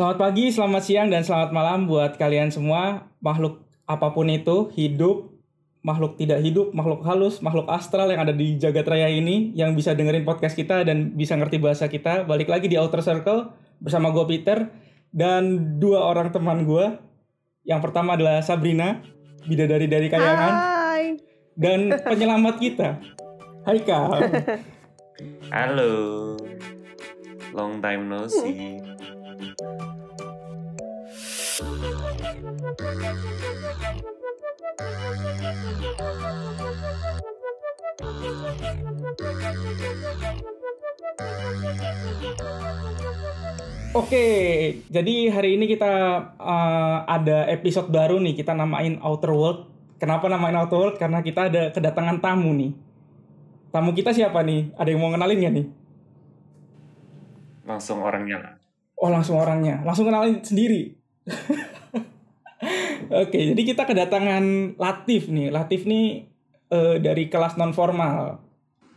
Selamat pagi, selamat siang, dan selamat malam buat kalian semua. Makhluk apa pun itu, hidup, makhluk tidak hidup, makhluk halus, makhluk astral yang ada di jagat raya ini, yang bisa dengerin podcast kita dan bisa ngerti bahasa kita. Balik lagi di Outer Circle bersama gue Peter dan dua orang teman gue. Yang pertama adalah Sabrina, bidadari dari kayangan, Hai. dan penyelamat kita, Haikal. Halo. Long time no see. Oke, jadi hari ini kita uh, ada episode baru nih, kita namain Outer World. Kenapa namain Outer World? Karena kita ada kedatangan tamu nih. Tamu kita siapa nih? Ada yang mau kenalin nggak nih? Langsung orangnya lah. Oh langsung orangnya, langsung kenalin sendiri. Oke, jadi kita kedatangan Latif nih. Latif nih eh, dari kelas non formal.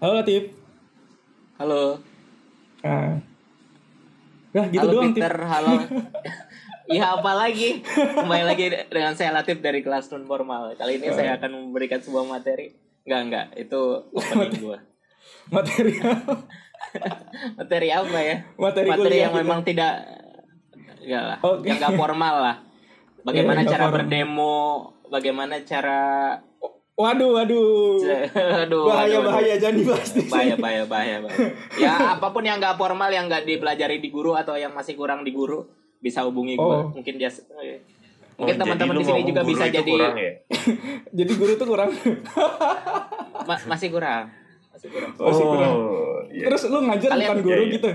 Halo Latif. Halo. Nah, Nah, gitu halo doang. Tif. Peter, halo. Iya apa lagi? Kembali lagi dengan saya Latif dari kelas non formal. Kali ini saya akan memberikan sebuah materi. Enggak enggak, itu opening gua. Material. Materi apa ya? Materi kuliah yang kita. memang tidak enggak lah, Oke. yang enggak formal lah. Bagaimana Iya, nggak cara formal. berdemo, bagaimana cara Waduh, waduh. aduh, bahaya, aduh, aduh. bahaya jangan dibahas di bahaya bahaya bahaya bahaya. ya apa pun yang nggak formal yang nggak dipelajari di guru atau yang masih kurang di guru bisa hubungi gue Oh. mungkin dia Oh, mungkin teman-teman jadi lu di sini juga guru bisa itu jadi kurang ya? Jadi guru tuh kurang. ma- masih kurang masih kurang Masih kurang. Oh, iya. Terus lu ngajar Kalian- bukan guru Iya, iya. gitu.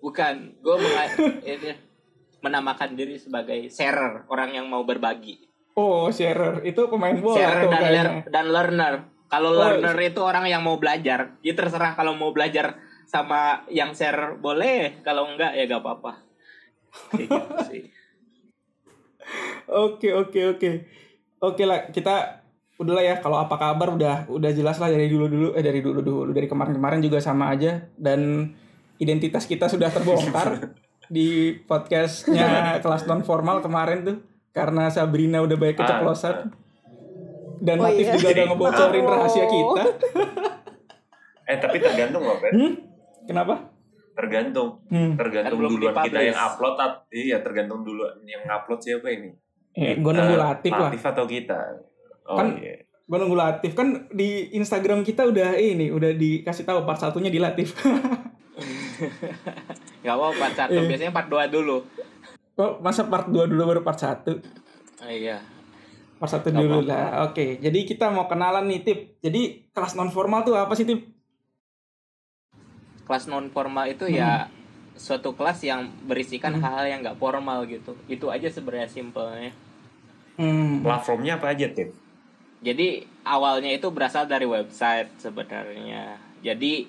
Bukan gue menamakan diri sebagai sharer orang yang mau berbagi. Oh, sharer. Itu pemain bola sharer dan lear- dan learner. Kalau Oh, learner itu orang yang mau belajar. Ya terserah kalau mau belajar sama yang share boleh kalau enggak ya gak apa-apa. Gitu Oke, oke, oke. Oke lah, kita udah lah ya. Kalau apa kabar udah udah jelas lah dari dulu dulu eh dari dulu dulu dari kemarin-kemarin juga sama aja. Dan identitas kita sudah terbongkar di podcastnya kelas non formal kemarin tuh karena Sabrina udah banyak keceplosan dan Oh Latif iya. juga udah ngebocorin Oh. rahasia kita. Eh tapi tergantung loh, Ben. Hmm? Kenapa? Tergantung. Hmm. Tergantung Kan belum duluan kita yang upload. at- Iya, tergantung duluan yang upload siapa ini. Eh, Kita, gue nunggu Latif lah. Latif atau kita? Oh Kan- iya. Gue nunggu Latif kan di Instagram kita udah ini udah dikasih tahu part satunya di Latif. Gak apa part satu Iya. biasanya part 2 dulu. Kok masa part 2 dulu baru part 1? Oh, iya. Part 1 Nggak dulu apa-apa. lah. Oke, jadi kita mau kenalan nih Tip. Jadi kelas non formal tuh apa sih Tip? Kelas non formal itu ya suatu kelas yang berisikan Hmm. hal-hal yang gak formal gitu. Itu aja sebenarnya simpelnya. Hmm. Platformnya apa aja, Tip? Jadi awalnya itu berasal dari website sebenarnya. Jadi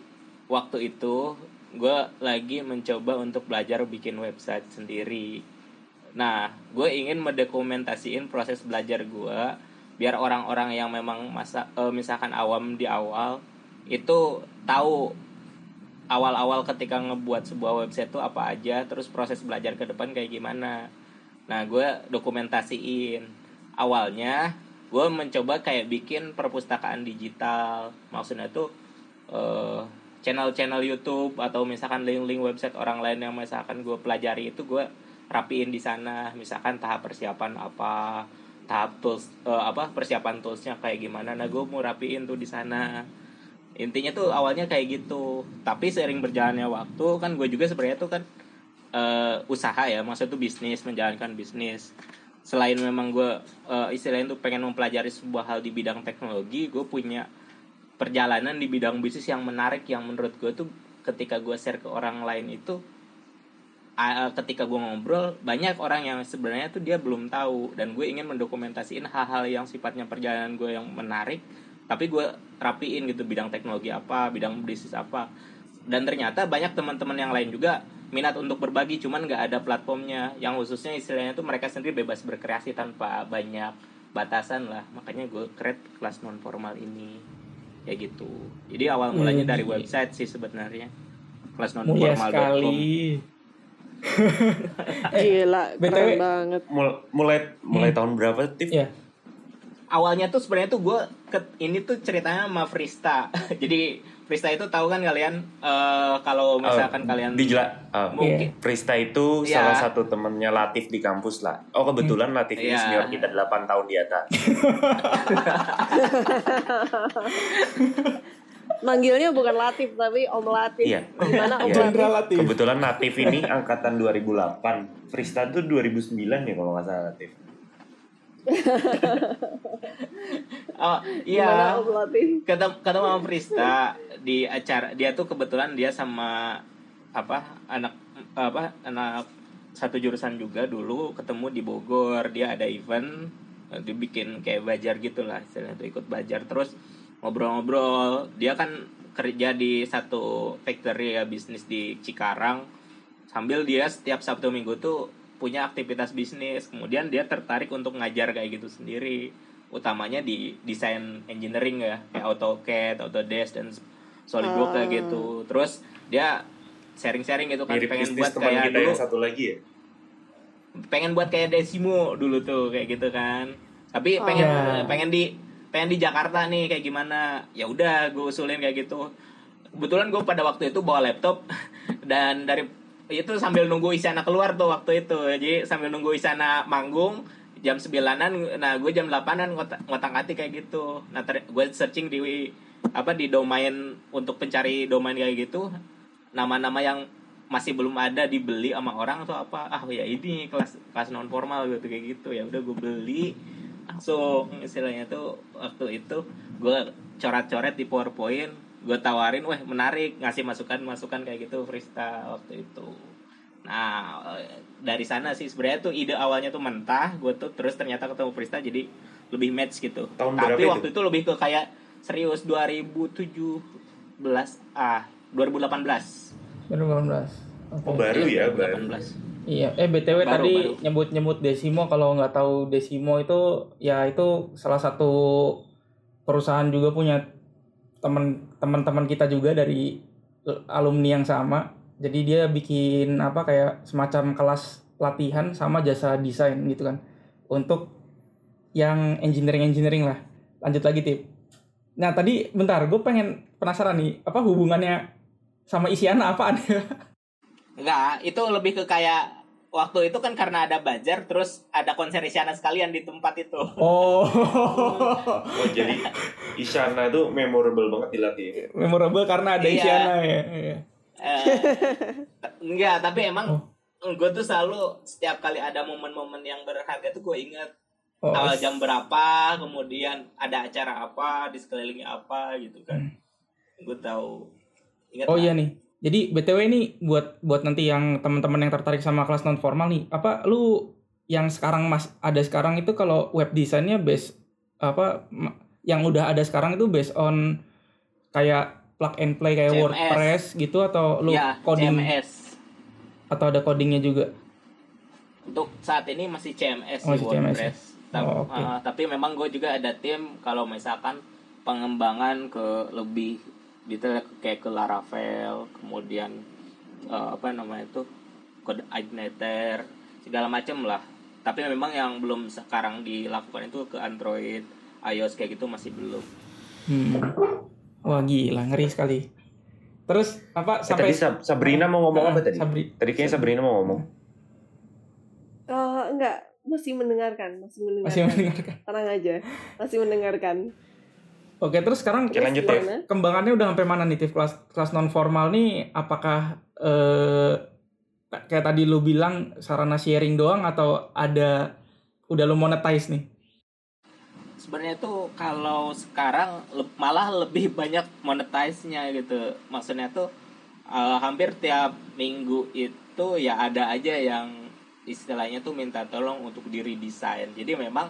waktu itu gue lagi mencoba untuk belajar bikin website sendiri. Nah, gue ingin mendokumentasiin proses belajar gue biar orang-orang yang memang masa eh, misalkan awam di awal itu tahu awal-awal ketika ngebuat sebuah website itu apa aja, terus proses belajar ke depan kayak gimana. Nah, gue dokumentasiin. Awalnya gue mencoba kayak bikin perpustakaan digital. Maksudnya tuh eh, channel-channel YouTube atau misalkan link-link website orang lain yang misalkan gue pelajari itu gue rapiin di sana. Misalkan tahap persiapan apa, tahap tools eh, apa persiapan toolsnya kayak gimana. Nah, gue mau rapiin tuh di sana intinya tuh awalnya kayak gitu tapi seiring berjalannya waktu kan gue juga sebenarnya tuh kan eh, usaha ya maksudnya tuh bisnis menjalankan bisnis selain memang gue eh, istilahnya tuh pengen mempelajari sebuah hal di bidang teknologi gue punya perjalanan di bidang bisnis yang menarik yang menurut gue tuh ketika gue share ke orang lain itu ketika gue ngobrol banyak orang yang sebenarnya tuh dia belum tahu. Dan gue ingin mendokumentasiin hal-hal yang sifatnya perjalanan gue yang menarik tapi gue rapiin gitu bidang teknologi apa bidang bisnis apa. Dan ternyata banyak teman-teman yang lain juga minat untuk berbagi cuman nggak ada platformnya. Yang khususnya istilahnya tuh mereka sendiri bebas berkreasi tanpa banyak batasan lah. Makanya gue create kelas non formal ini ya gitu jadi awal mulanya Hmm. dari website sih sebenarnya kelas non formal sekali. Gila, BTW. keren banget. Mul- mulai mulai Hmm. tahun berapa Tif? Iya. awalnya tuh sebenarnya tuh gue ini tuh ceritanya sama Frista jadi Frista itu tahu kan kalian eh, kalau misalkan Oh, kalian dijela oh, mungkin Prista itu Iya. salah satu temennya Latif di kampus lah. Oh kebetulan Latif ini Iya. senior kita 8 tahun di atas. Manggilnya bukan Latif tapi Om Latif. Iya. Gimana Om Iya. Latif? Kebetulan Latif ini angkatan 2008. Prista tuh 2009 ya kalau nggak salah Latif. oh iya. Ketemu ketemu sama Frista di acara dia tuh kebetulan dia sama apa anak apa anak satu jurusan juga dulu ketemu di Bogor. Dia ada event dibikin kayak bajar gitu lah istilahnya tuh ikut bajar terus ngobrol-ngobrol dia kan kerja di satu factory ya bisnis di Cikarang. Sambil dia setiap Sabtu Minggu tuh punya aktivitas bisnis kemudian dia tertarik untuk ngajar kayak gitu sendiri. Utamanya di desain engineering ya kayak AutoCAD, Autodesk dan SolidWorks kayak Ah. gitu terus dia sharing-sharing gitu kan Mirip pengen buat teman kayak kita dulu yang satu lagi ya. pengen buat kayak Desimo dulu tuh kayak gitu kan. Tapi pengen Oh. pengen di pengen di Jakarta nih kayak gimana? Ya udah gue usulin kayak gitu. Kebetulan gue pada waktu itu bawa laptop. Dan dari itu sambil nunggu Isyana keluar tuh waktu itu. Jadi sambil nunggu Isyana manggung jam 9-an nah gue jam 8-an ngotak ngotak kayak gitu. Nah ter- gue searching di apa di domain untuk pencari domain kayak gitu. Nama-nama yang masih belum ada dibeli sama orang atau apa. Ah ya ini kelas kelas non formal gitu kayak gitu. Ya udah gue beli. Langsung istilahnya tuh waktu itu gue coret-coret di powerpoint gue tawarin wah menarik ngasih masukan masukan kayak gitu freestyle waktu itu nah eh, dari sana sih sebenarnya tuh ide awalnya tuh mentah gue tuh terus ternyata ketemu freestyle jadi lebih match gitu Tahun tapi berapa waktu itu? lebih ke kayak serius 2017 ah 2018 2018. Oh baru ya, baru. 2018 Iya, eh BTW Baru, tadi baru. nyebut-nyebut Desimo kalau nggak tahu Desimo itu ya itu salah satu perusahaan juga punya teman teman-teman kita juga dari alumni yang sama. Jadi dia bikin apa kayak semacam kelas latihan sama jasa desain gitu kan. Untuk yang engineering-engineering lah. Lanjut lagi tip. Nah, tadi bentar, gue pengen penasaran nih, apa hubungannya sama Isyana apaan ya? Enggak, itu lebih ke kayak waktu itu kan karena ada Bajar terus ada konser Isyana sekalian di tempat itu. Oh. Oh jadi Isyana itu memorable banget di Latif. memorable karena ada Iya. Isyana ya. Iya. Eh, enggak, tapi emang Oh. gue tuh selalu setiap kali ada momen-momen yang berharga tuh gue ingat Oh, awal jam berapa, kemudian ada acara apa, di sekelilingnya apa gitu kan. Gue tahu. Ingat oh lah. iya nih. Jadi BTW ini buat buat nanti yang teman-teman yang tertarik sama kelas non formal nih, apa lu yang sekarang Mas ada sekarang itu kalau web desainnya base apa yang udah ada sekarang itu based on kayak plug and play kayak CMS. WordPress gitu atau lu ya, coding CMS. atau ada codingnya juga? Untuk saat ini masih CMS Oh, di masih CMS ya? WordPress. Ta- Oh, oke. uh, tapi memang gue juga ada tim kalau misalkan pengembangan ke lebih detail kayak ke Laravel, kemudian uh, apa namanya itu kode Igniter, segala macam lah. Tapi memang yang belum sekarang dilakukan itu ke Android, iOS kayak gitu masih belum. Hmm. Wah gila ngeri sekali. Terus apa Eh, sampai tadi Sab- Sabrina mau ngomong apa tadi? Sabri, Tadi kayaknya Sabrina mau ngomong. Oh, enggak, masih mendengarkan, masih mendengarkan. masih mendengarkan. Tenang aja, masih mendengarkan. Oke, terus sekarang Oke lanjut ya. kembangannya udah sampai mana nih Tif? kelas kelas non formal nih apakah eh kayak tadi lu bilang sarana sharing doang atau ada udah lu monetize nih? sebenarnya tuh kalau sekarang le- malah lebih banyak monetize-nya gitu maksudnya tuh eh, hampir tiap minggu itu ya ada aja yang istilahnya tuh minta tolong untuk diri desain jadi memang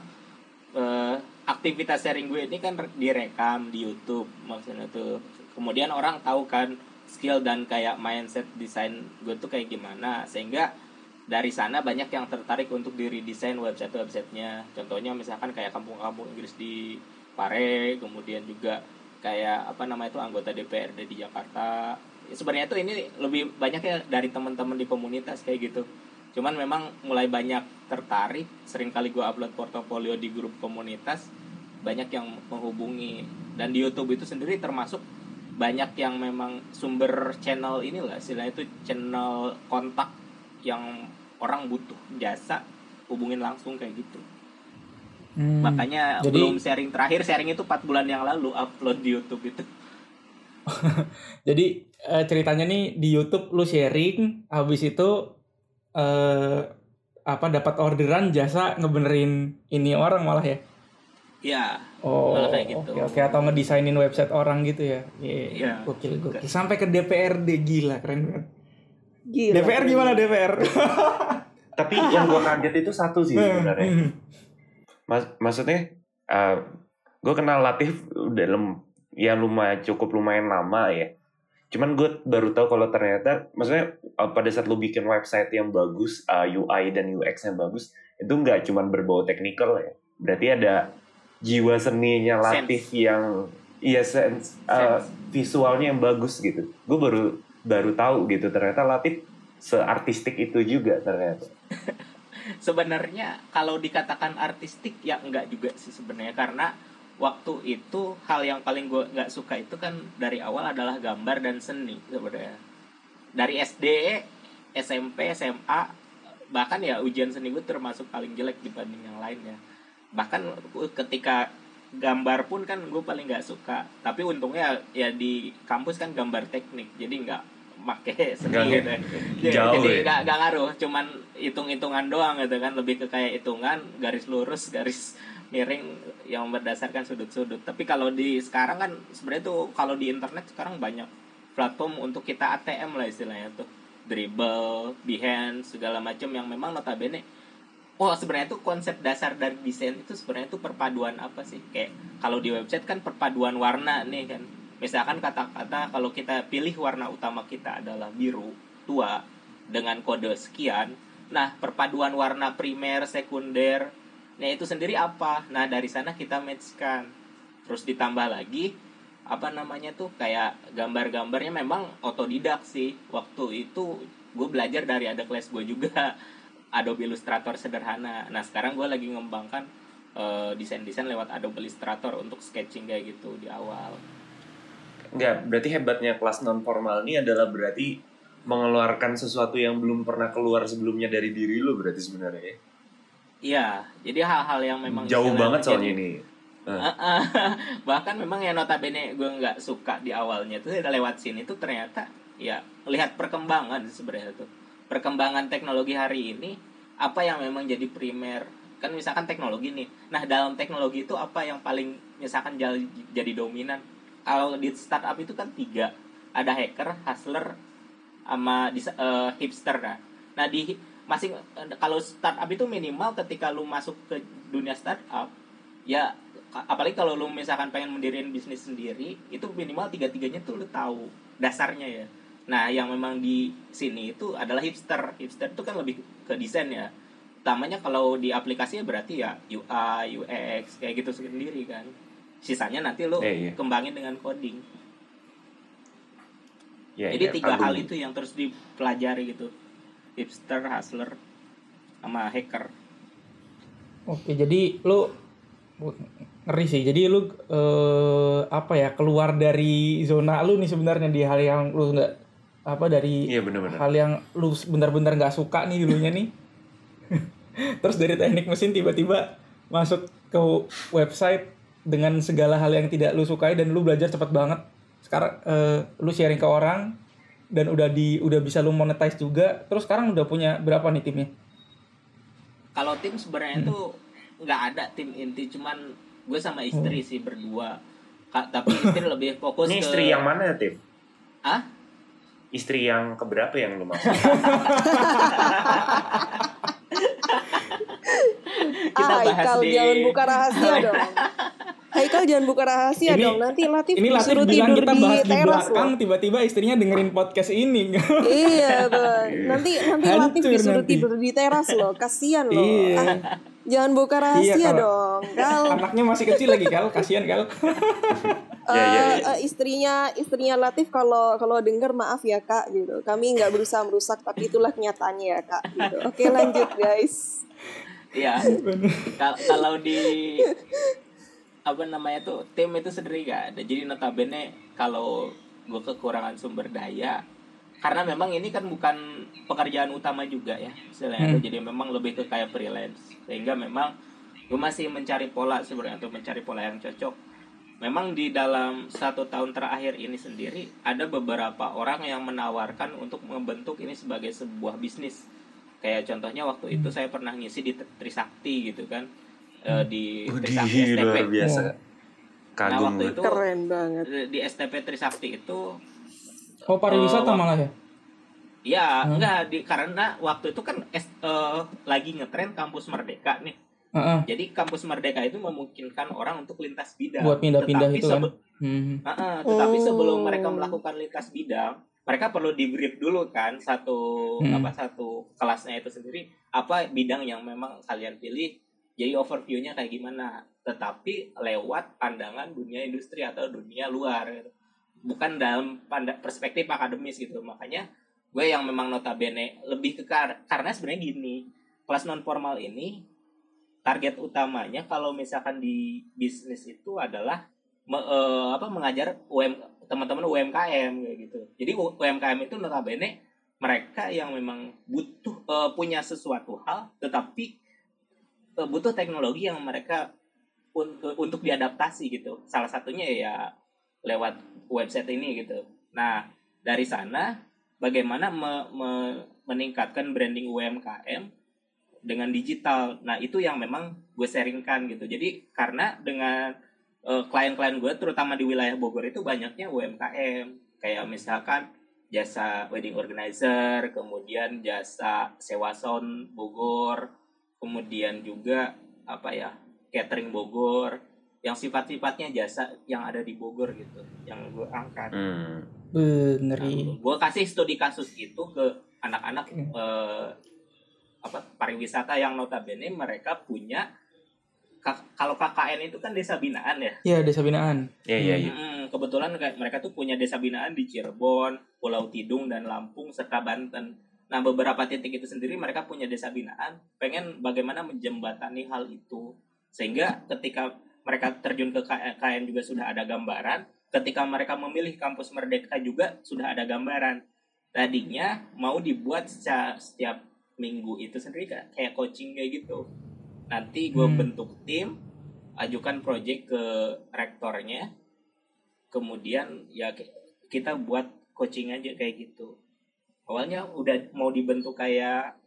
eh, aktivitas sharing gue ini kan re- direkam di YouTube maksudnya tuh. Kemudian orang tahu kan skill dan kayak mindset desain gue tuh kayak gimana. Sehingga dari sana banyak yang tertarik untuk diri desain website websitenya contohnya misalkan kayak kampung-kampung Inggris di Pare kemudian juga kayak apa namanya itu anggota DPRD di Jakarta. Sebenarnya tuh ini lebih banyak ya dari teman-teman di komunitas kayak gitu. Cuman memang mulai banyak tertarik sering kali gue upload portofolio di grup komunitas banyak yang menghubungi. Dan di YouTube itu sendiri termasuk banyak yang memang sumber channel inilah istilahnya itu channel kontak yang orang butuh jasa hubungin langsung kayak gitu. Hmm, makanya jadi belum sharing terakhir sharing itu 4 bulan yang lalu upload di YouTube itu. Jadi eh, ceritanya nih di YouTube lu sharing habis itu eh apa dapat orderan jasa ngebenerin ini orang malah ya ya oh Malah kayak gitu. oke oke atau ngedesainin website orang gitu ya iya Iya. gokil gokil sampai ke DPRD gila keren banget Gila. DPR gimana DPR Tapi yang gue kaget itu satu sih sebenarnya. Hmm. Mas, maksudnya, uh, gue kenal Latif udah lem, ya lumayan cukup lumayan lama ya. Cuman gue baru tahu kalau ternyata, maksudnya uh, pada saat lu bikin website yang bagus, uh, UI dan UX-nya bagus, itu nggak cuman berbau teknikal ya. Berarti ada jiwa seninya Latif yang, iya sense, uh, Sense. visualnya yang bagus gitu. Gue baru baru tahu gitu ternyata Latif seartistik itu juga ternyata. sebenarnya kalau dikatakan artistik ya enggak juga sih sebenarnya karena waktu itu hal yang paling gue nggak suka itu kan dari awal adalah gambar dan seni sebenarnya dari SD SMP SMA bahkan ya ujian seni gue termasuk paling jelek dibanding yang lainnya bahkan ketika gambar pun kan gue paling nggak suka. Tapi untungnya ya di kampus kan gambar teknik jadi nggak make seni gitu Ya, jauh jadi ya. nggak nggak ngaruh cuman hitung-hitungan doang gitu kan. Lebih ke kayak hitungan garis lurus garis miring yang berdasarkan sudut-sudut. Tapi kalau di sekarang kan sebenarnya tuh kalau di internet sekarang banyak platform untuk kita ATM lah istilahnya tuh. Dribble behance segala macam yang memang notabene oh sebenarnya tuh konsep dasar dari desain itu sebenarnya tuh perpaduan apa sih? Kayak kalau di website kan perpaduan warna nih kan. Misalkan kata-kata kalau kita pilih warna utama kita adalah biru tua dengan kode sekian. Nah perpaduan warna primer sekunder nah itu sendiri apa? Nah dari sana kita matchkan. Terus ditambah lagi apa namanya tuh kayak gambar-gambarnya memang otodidak sih. Waktu itu gue belajar dari ada kelas gue juga Adobe Illustrator sederhana nah sekarang gue lagi ngembangkan eh, desain-desain lewat Adobe Illustrator untuk sketching kayak gitu di awal Enggak, berarti hebatnya kelas non formal ini adalah berarti mengeluarkan sesuatu yang belum pernah keluar sebelumnya dari diri lu berarti sebenarnya ya. Iya, jadi hal-hal yang memang Jauh banget soalnya ini. Heeh. bahkan memang yang notabene gue nggak suka di awalnya tuh lewat sini tuh ternyata ya lihat perkembangan sebenarnya tuh perkembangan teknologi hari ini apa yang memang jadi primer? Kan misalkan teknologi nih. Nah dalam teknologi itu apa yang paling misalkan jadi, dominan? Kalau di startup itu kan tiga. Ada hacker hustler sama eh, hipster. Nah nah di masing kalau startup itu minimal ketika lu masuk ke dunia startup ya apalagi kalau lu misalkan pengen mendiriin bisnis sendiri itu minimal tiga tiganya tuh lu tahu dasarnya ya nah yang memang di sini itu adalah hipster. Hipster itu kan lebih ke desain ya. Utamanya kalau di aplikasinya berarti ya UI UX kayak gitu sendiri kan. Sisanya nanti lu Iya, iya. kembangin dengan coding. Ya, jadi ya, tiga hal itu yang terus dipelajari gitu. Hipster hustler sama hacker. Oke, jadi lu ngeri sih. Jadi lu eh, apa ya keluar dari zona lu nih sebenarnya di hal yang lu nggak apa dari Iya benar-benar. hal yang lu benar-benar nggak suka nih dulunya nih. Terus dari teknik mesin tiba-tiba masuk ke website dengan segala hal yang tidak lu sukai dan lu belajar cepat banget. Sekarang eh, lu sharing ke orang dan udah di udah bisa lu monetize juga. Terus sekarang udah punya berapa nih timnya? kalau tim sebenarnya tuh nggak ada tim inti cuman gue sama istri sih berdua Ka- tapi istri lebih fokus Ini ke istri yang mana ya, Tip? ah Istri yang keberapa yang lu maksud? Kita ah, bahas Haikal di- jangan buka rahasia dong. Haikal jangan buka rahasia Ini- dong. Nanti Latif Ini Latif disuruh bilang tidur kita di bahas di teras belakang, loh. tiba-tiba istrinya dengerin podcast ini. Iya, tuh. Nanti nanti Latif Hancur disuruh nanti. tidur di teras loh. Kasihan loh. Iya. Ah, jangan buka rahasia Iya, kalau- dong. Kal. Anaknya masih kecil lagi, Kal. Kasihan, Kal. Ya, ya, Eh, ya. eh, istrinya istrinya Latif kalau kalau dengar maaf ya kak gitu. Kami nggak berusaha merusak tapi itulah kenyataannya ya kak. Gitu. Oke lanjut guys. Iya. Kal- Kalau di apa namanya tuh tim itu sendiri gak ada. Jadi notabene kalau gue kekurangan sumber daya karena memang ini kan bukan pekerjaan utama juga ya istilahnya Hmm. jadi memang lebih ke kayak freelance sehingga memang gue masih mencari pola sebenarnya untuk mencari pola yang cocok memang di dalam satu tahun terakhir ini sendiri ada beberapa orang yang menawarkan untuk membentuk ini sebagai sebuah bisnis kayak contohnya waktu itu saya pernah ngisi di Trisakti gitu kan Eh, di Trisakti Widih, STP luar biasa. Kagum nah waktu itu Keren banget. di STP Trisakti itu Oh pariwisata Eh, malah ya? ya Hmm. enggak di karena waktu itu kan es- eh, lagi ngetren kampus Merdeka nih Heeh. jadi kampus Merdeka itu memungkinkan orang untuk lintas bidang Buat pindah-pindah Tetapi itu kan? Hmm. Heeh, tetapi Oh. sebelum mereka melakukan lintas bidang, mereka perlu di brief dulu kan satu Hmm. apa satu kelasnya itu sendiri apa bidang yang memang kalian pilih. Jadi overview-nya kayak gimana. Tetapi lewat pandangan dunia industri atau dunia luar gitu. Bukan dalam panda- perspektif akademis gitu. Makanya gue yang memang notabene lebih ke kar- karena sebenarnya gini, kelas non formal ini target utamanya kalau misalkan di bisnis itu adalah me- eh, apa mengajar UM teman-teman UMKM gitu. Jadi UMKM itu notabene mereka yang memang butuh eh, punya sesuatu hal tetapi eh, butuh teknologi yang mereka un- untuk diadaptasi gitu. Salah satunya ya lewat website ini gitu. Nah, dari sana bagaimana me- me- meningkatkan branding UMKM dengan digital. Nah, itu yang memang gue sharingkan gitu. Jadi karena dengan eh, klien-klien gue terutama di wilayah Bogor itu banyaknya UMKM kayak misalkan jasa wedding organizer kemudian jasa sewa sound Bogor kemudian juga apa ya catering Bogor yang sifat-sifatnya jasa yang ada di Bogor gitu yang gue angkat Hmm. Bener. iya. gue kasih studi kasus itu ke anak-anak Hmm. eh, apa pariwisata yang notabene mereka punya kalau KKN itu kan desa binaan ya Iya desa binaan. Iya, iya, iya. Mm, kebetulan kayak mereka tuh punya desa binaan di Cirebon, Pulau Tidung dan Lampung serta Banten. Nah, beberapa titik itu sendiri mereka punya desa binaan, pengen bagaimana menjembatani hal itu. Sehingga ketika mereka terjun ke K- KN juga sudah ada gambaran, ketika mereka memilih kampus Merdeka juga sudah ada gambaran. Tadinya mau dibuat setiap minggu itu sendiri kayak- kayak coaching kayak gitu. Nanti gue Hmm. bentuk tim, ajukan project ke rektornya, kemudian ya ki- kita buat coaching aja kayak gitu awalnya udah mau dibentuk kayak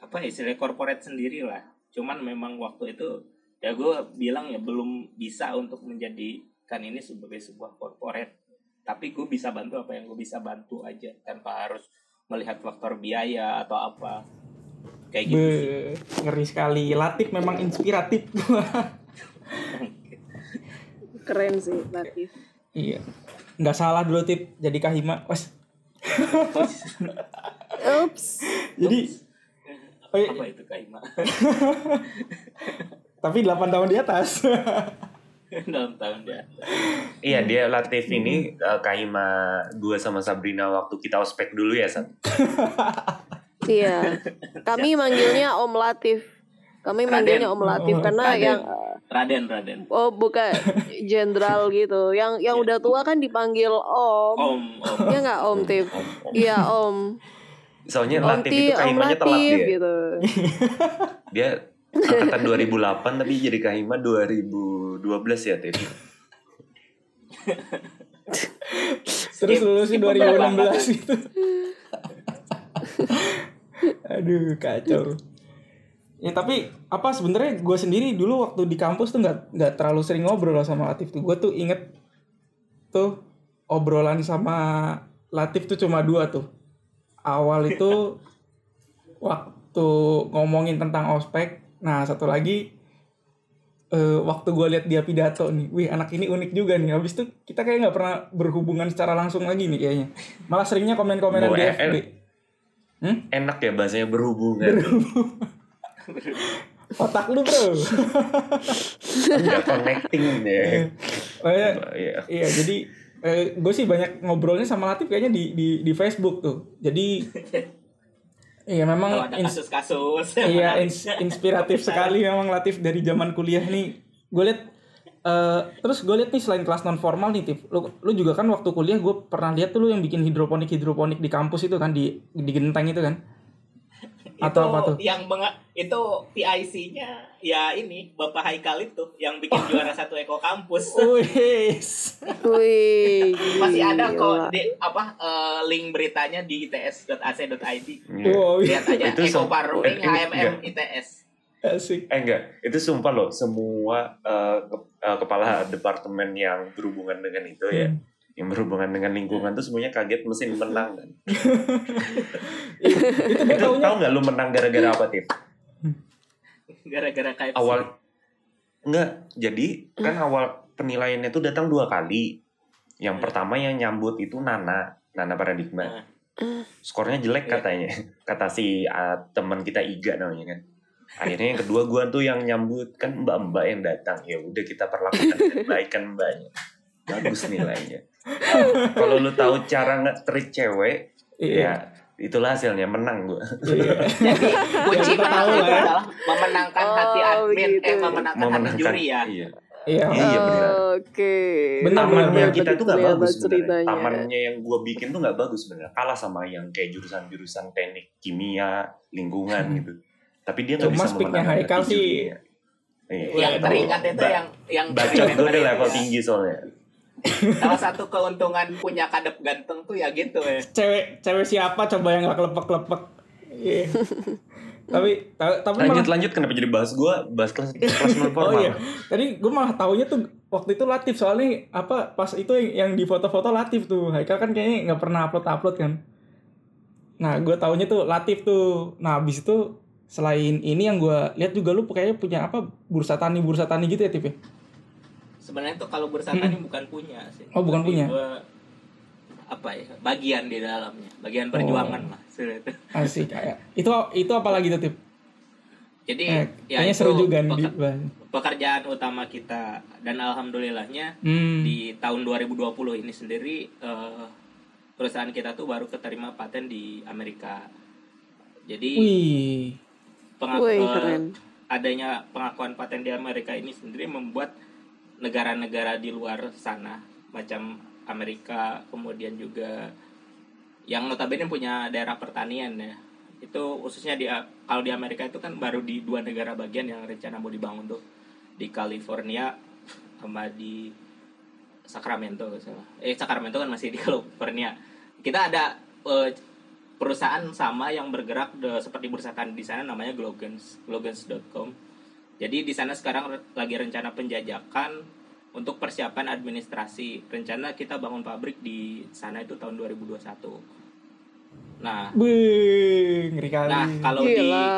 apa ya, istilah corporate sendiri lah cuman memang waktu itu ya gue bilang ya belum bisa untuk menjadikan ini sebagai sebuah corporate tapi gue bisa bantu apa yang gue bisa bantu aja tanpa harus melihat faktor biaya atau apa kayak gitu sih ngeri sekali. Latif memang inspiratif. Keren sih Latif. iya. Nggak salah dulu tip jadi kahima. Wes. Ups. Jadi oh, iya, apa itu Kaima Hmm. tapi 8 tahun di atas. dalam tahun dia Iya, dia Latif ini eh, Kahima gue sama Sabrina waktu kita ospek dulu ya, Sab. Iya. Kami manggilnya Om Latif. Kami manggilnya Om Latif Oh, karena Raden. yang Raden Raden oh bukan jenderal gitu. Yang yang udah tua kan dipanggil Om. Om Om Ya nggak Om Tif. Om, om. Iya Om. Soalnya Om Latif Ti, itu Om Kahimanya telat dia. gitu. Dia angkatan 2008 tapi jadi Kahima 2012 ya, Tif. Terus Skip- lulus di skip beberapa 2016 gitu. Aduh kacau. Ya tapi apa sebenarnya gue sendiri dulu waktu di kampus tuh nggak nggak terlalu sering ngobrol sama Latif tuh. Gue tuh inget tuh obrolan sama Latif tuh cuma dua tuh. Awal itu waktu ngomongin tentang ospek. Nah satu lagi eh, waktu gue lihat dia pidato nih, wih anak ini unik juga nih. Habis itu kita kayak nggak pernah berhubungan secara langsung lagi nih kayaknya. Malah seringnya komen-komenan Bo, di FB. eh. Enak ya bahasanya berhubungan. Otak lu bro. Enggak connecting deh. Oh, iya. Iya. Iya, jadi eh, gue sih banyak ngobrolnya sama Latif kayaknya di di di Facebook tuh. Jadi iya Kalau memang ada ins- kasus-kasus. iya ins- inspiratif sekali memang Latif dari zaman kuliah nih. Gue liat eh, terus gue liat nih selain kelas non formal nih Tif, lu, lu juga kan waktu kuliah gue pernah lihat tuh lu yang bikin hidroponik hidroponik di kampus itu kan di di genteng itu kan? Atau itu apa tuh? yang menga- itu PIC-nya ya ini Bapak Haikal itu yang bikin juara satu Eko Kampus. Wis. Wih. Masih ada kok di apa eh, link beritanya di its.ac.id. Iya. Wow, Lihat aja Itu Eko eh, ini HMM enggak. ITS. asik. Eh enggak, itu sumpah loh semua ke- eh, kepala departemen yang berhubungan dengan itu ya, Hmm. Yang berhubungan dengan lingkungan tuh semuanya kaget mesin menang kan. itu gue itu taunya tahu nggak lu menang gara-gara apa Tif? Gara-gara KFC. Awal enggak, jadi kan awal penilaiannya tuh datang dua kali. Yang Hmm. pertama yang nyambut itu Nana, Nana Paradigma. Nah. Skornya jelek Iya. katanya, kata si uh, teman kita Iga namanya kan. Akhirnya yang kedua gua tuh yang nyambut kan mbak-mbak yang datang. Ya udah kita perlakukan baik kan mbaknya. Bagus nilainya. Kalau lu tahu cara nge-treat cewek, Iya. ya itulah hasilnya menang gua. Iya. Jadi kunci menang itu ya. adalah memenangkan hati Oh, admin, begitu. eh memenangkan hati Memenangkan juri ya. Iya. Iya. Iya, benar. Oke. Benar, tamannya benar. kita tuh nggak bagus sebenarnya. ceritanya. Tamannya yang gua bikin tuh nggak bagus sebenarnya. Kalah sama yang kayak jurusan-jurusan teknik kimia, lingkungan gitu. Tapi dia nggak Cuma bisa speaknya memenangkan Haikal hati sih- jurinya. Iya. Yang teringat itu Ba- yang yang bacot gue udah level ya. tinggi soalnya. Salah satu keuntungan punya kadep ganteng tuh ya gitu ya. Cewek cewek siapa coba yang gak kelepek-kelepek. Iya. tapi ta- tapi Lanjut malah lanjut kenapa jadi bahas gue bahas kelas kelas non Oh iya. Tadi gue malah taunya tuh waktu itu Latif soalnya apa pas itu yang, yang di foto-foto Latif tuh. Haikal kan kayaknya nggak pernah upload-upload kan. Nah, gue taunya tuh Latif tuh. Nah, habis itu selain ini yang gue lihat juga lu kayaknya punya apa bursa tani bursa tani gitu ya Tif ya? Sebenarnya tuh kalau bursa tani bukan punya sih. Oh, bukan Tapi punya. gua- apa ya bagian di dalamnya bagian Oh. perjuangan lah sebenarnya. Asik kayak. Itu itu apa lagi tuh Tif? jadi Eh, ya kayaknya itu seru juga nih. peker- Di, pekerjaan utama kita dan alhamdulillahnya hmm. di tahun 2020 ini sendiri eh, perusahaan kita tuh baru keterima paten di Amerika jadi Wih. pengaku- Wih, eh, keren. adanya pengakuan paten di Amerika ini sendiri membuat negara-negara di luar sana macam Amerika kemudian juga yang notabene punya daerah pertanian ya. Itu khususnya di kalau di Amerika itu kan baru di dua negara bagian yang rencana mau dibangun tuh. Di California sama di Sacramento salah. eh Sacramento kan masih di California. Kita ada eh, perusahaan sama yang bergerak de- seperti bursa tani di sana namanya Glogans glogans.com jadi di sana sekarang re- lagi rencana penjajakan untuk persiapan administrasi rencana kita bangun pabrik di sana itu tahun 2021 nah Wih, ngeri kali. nah kalau di Gila,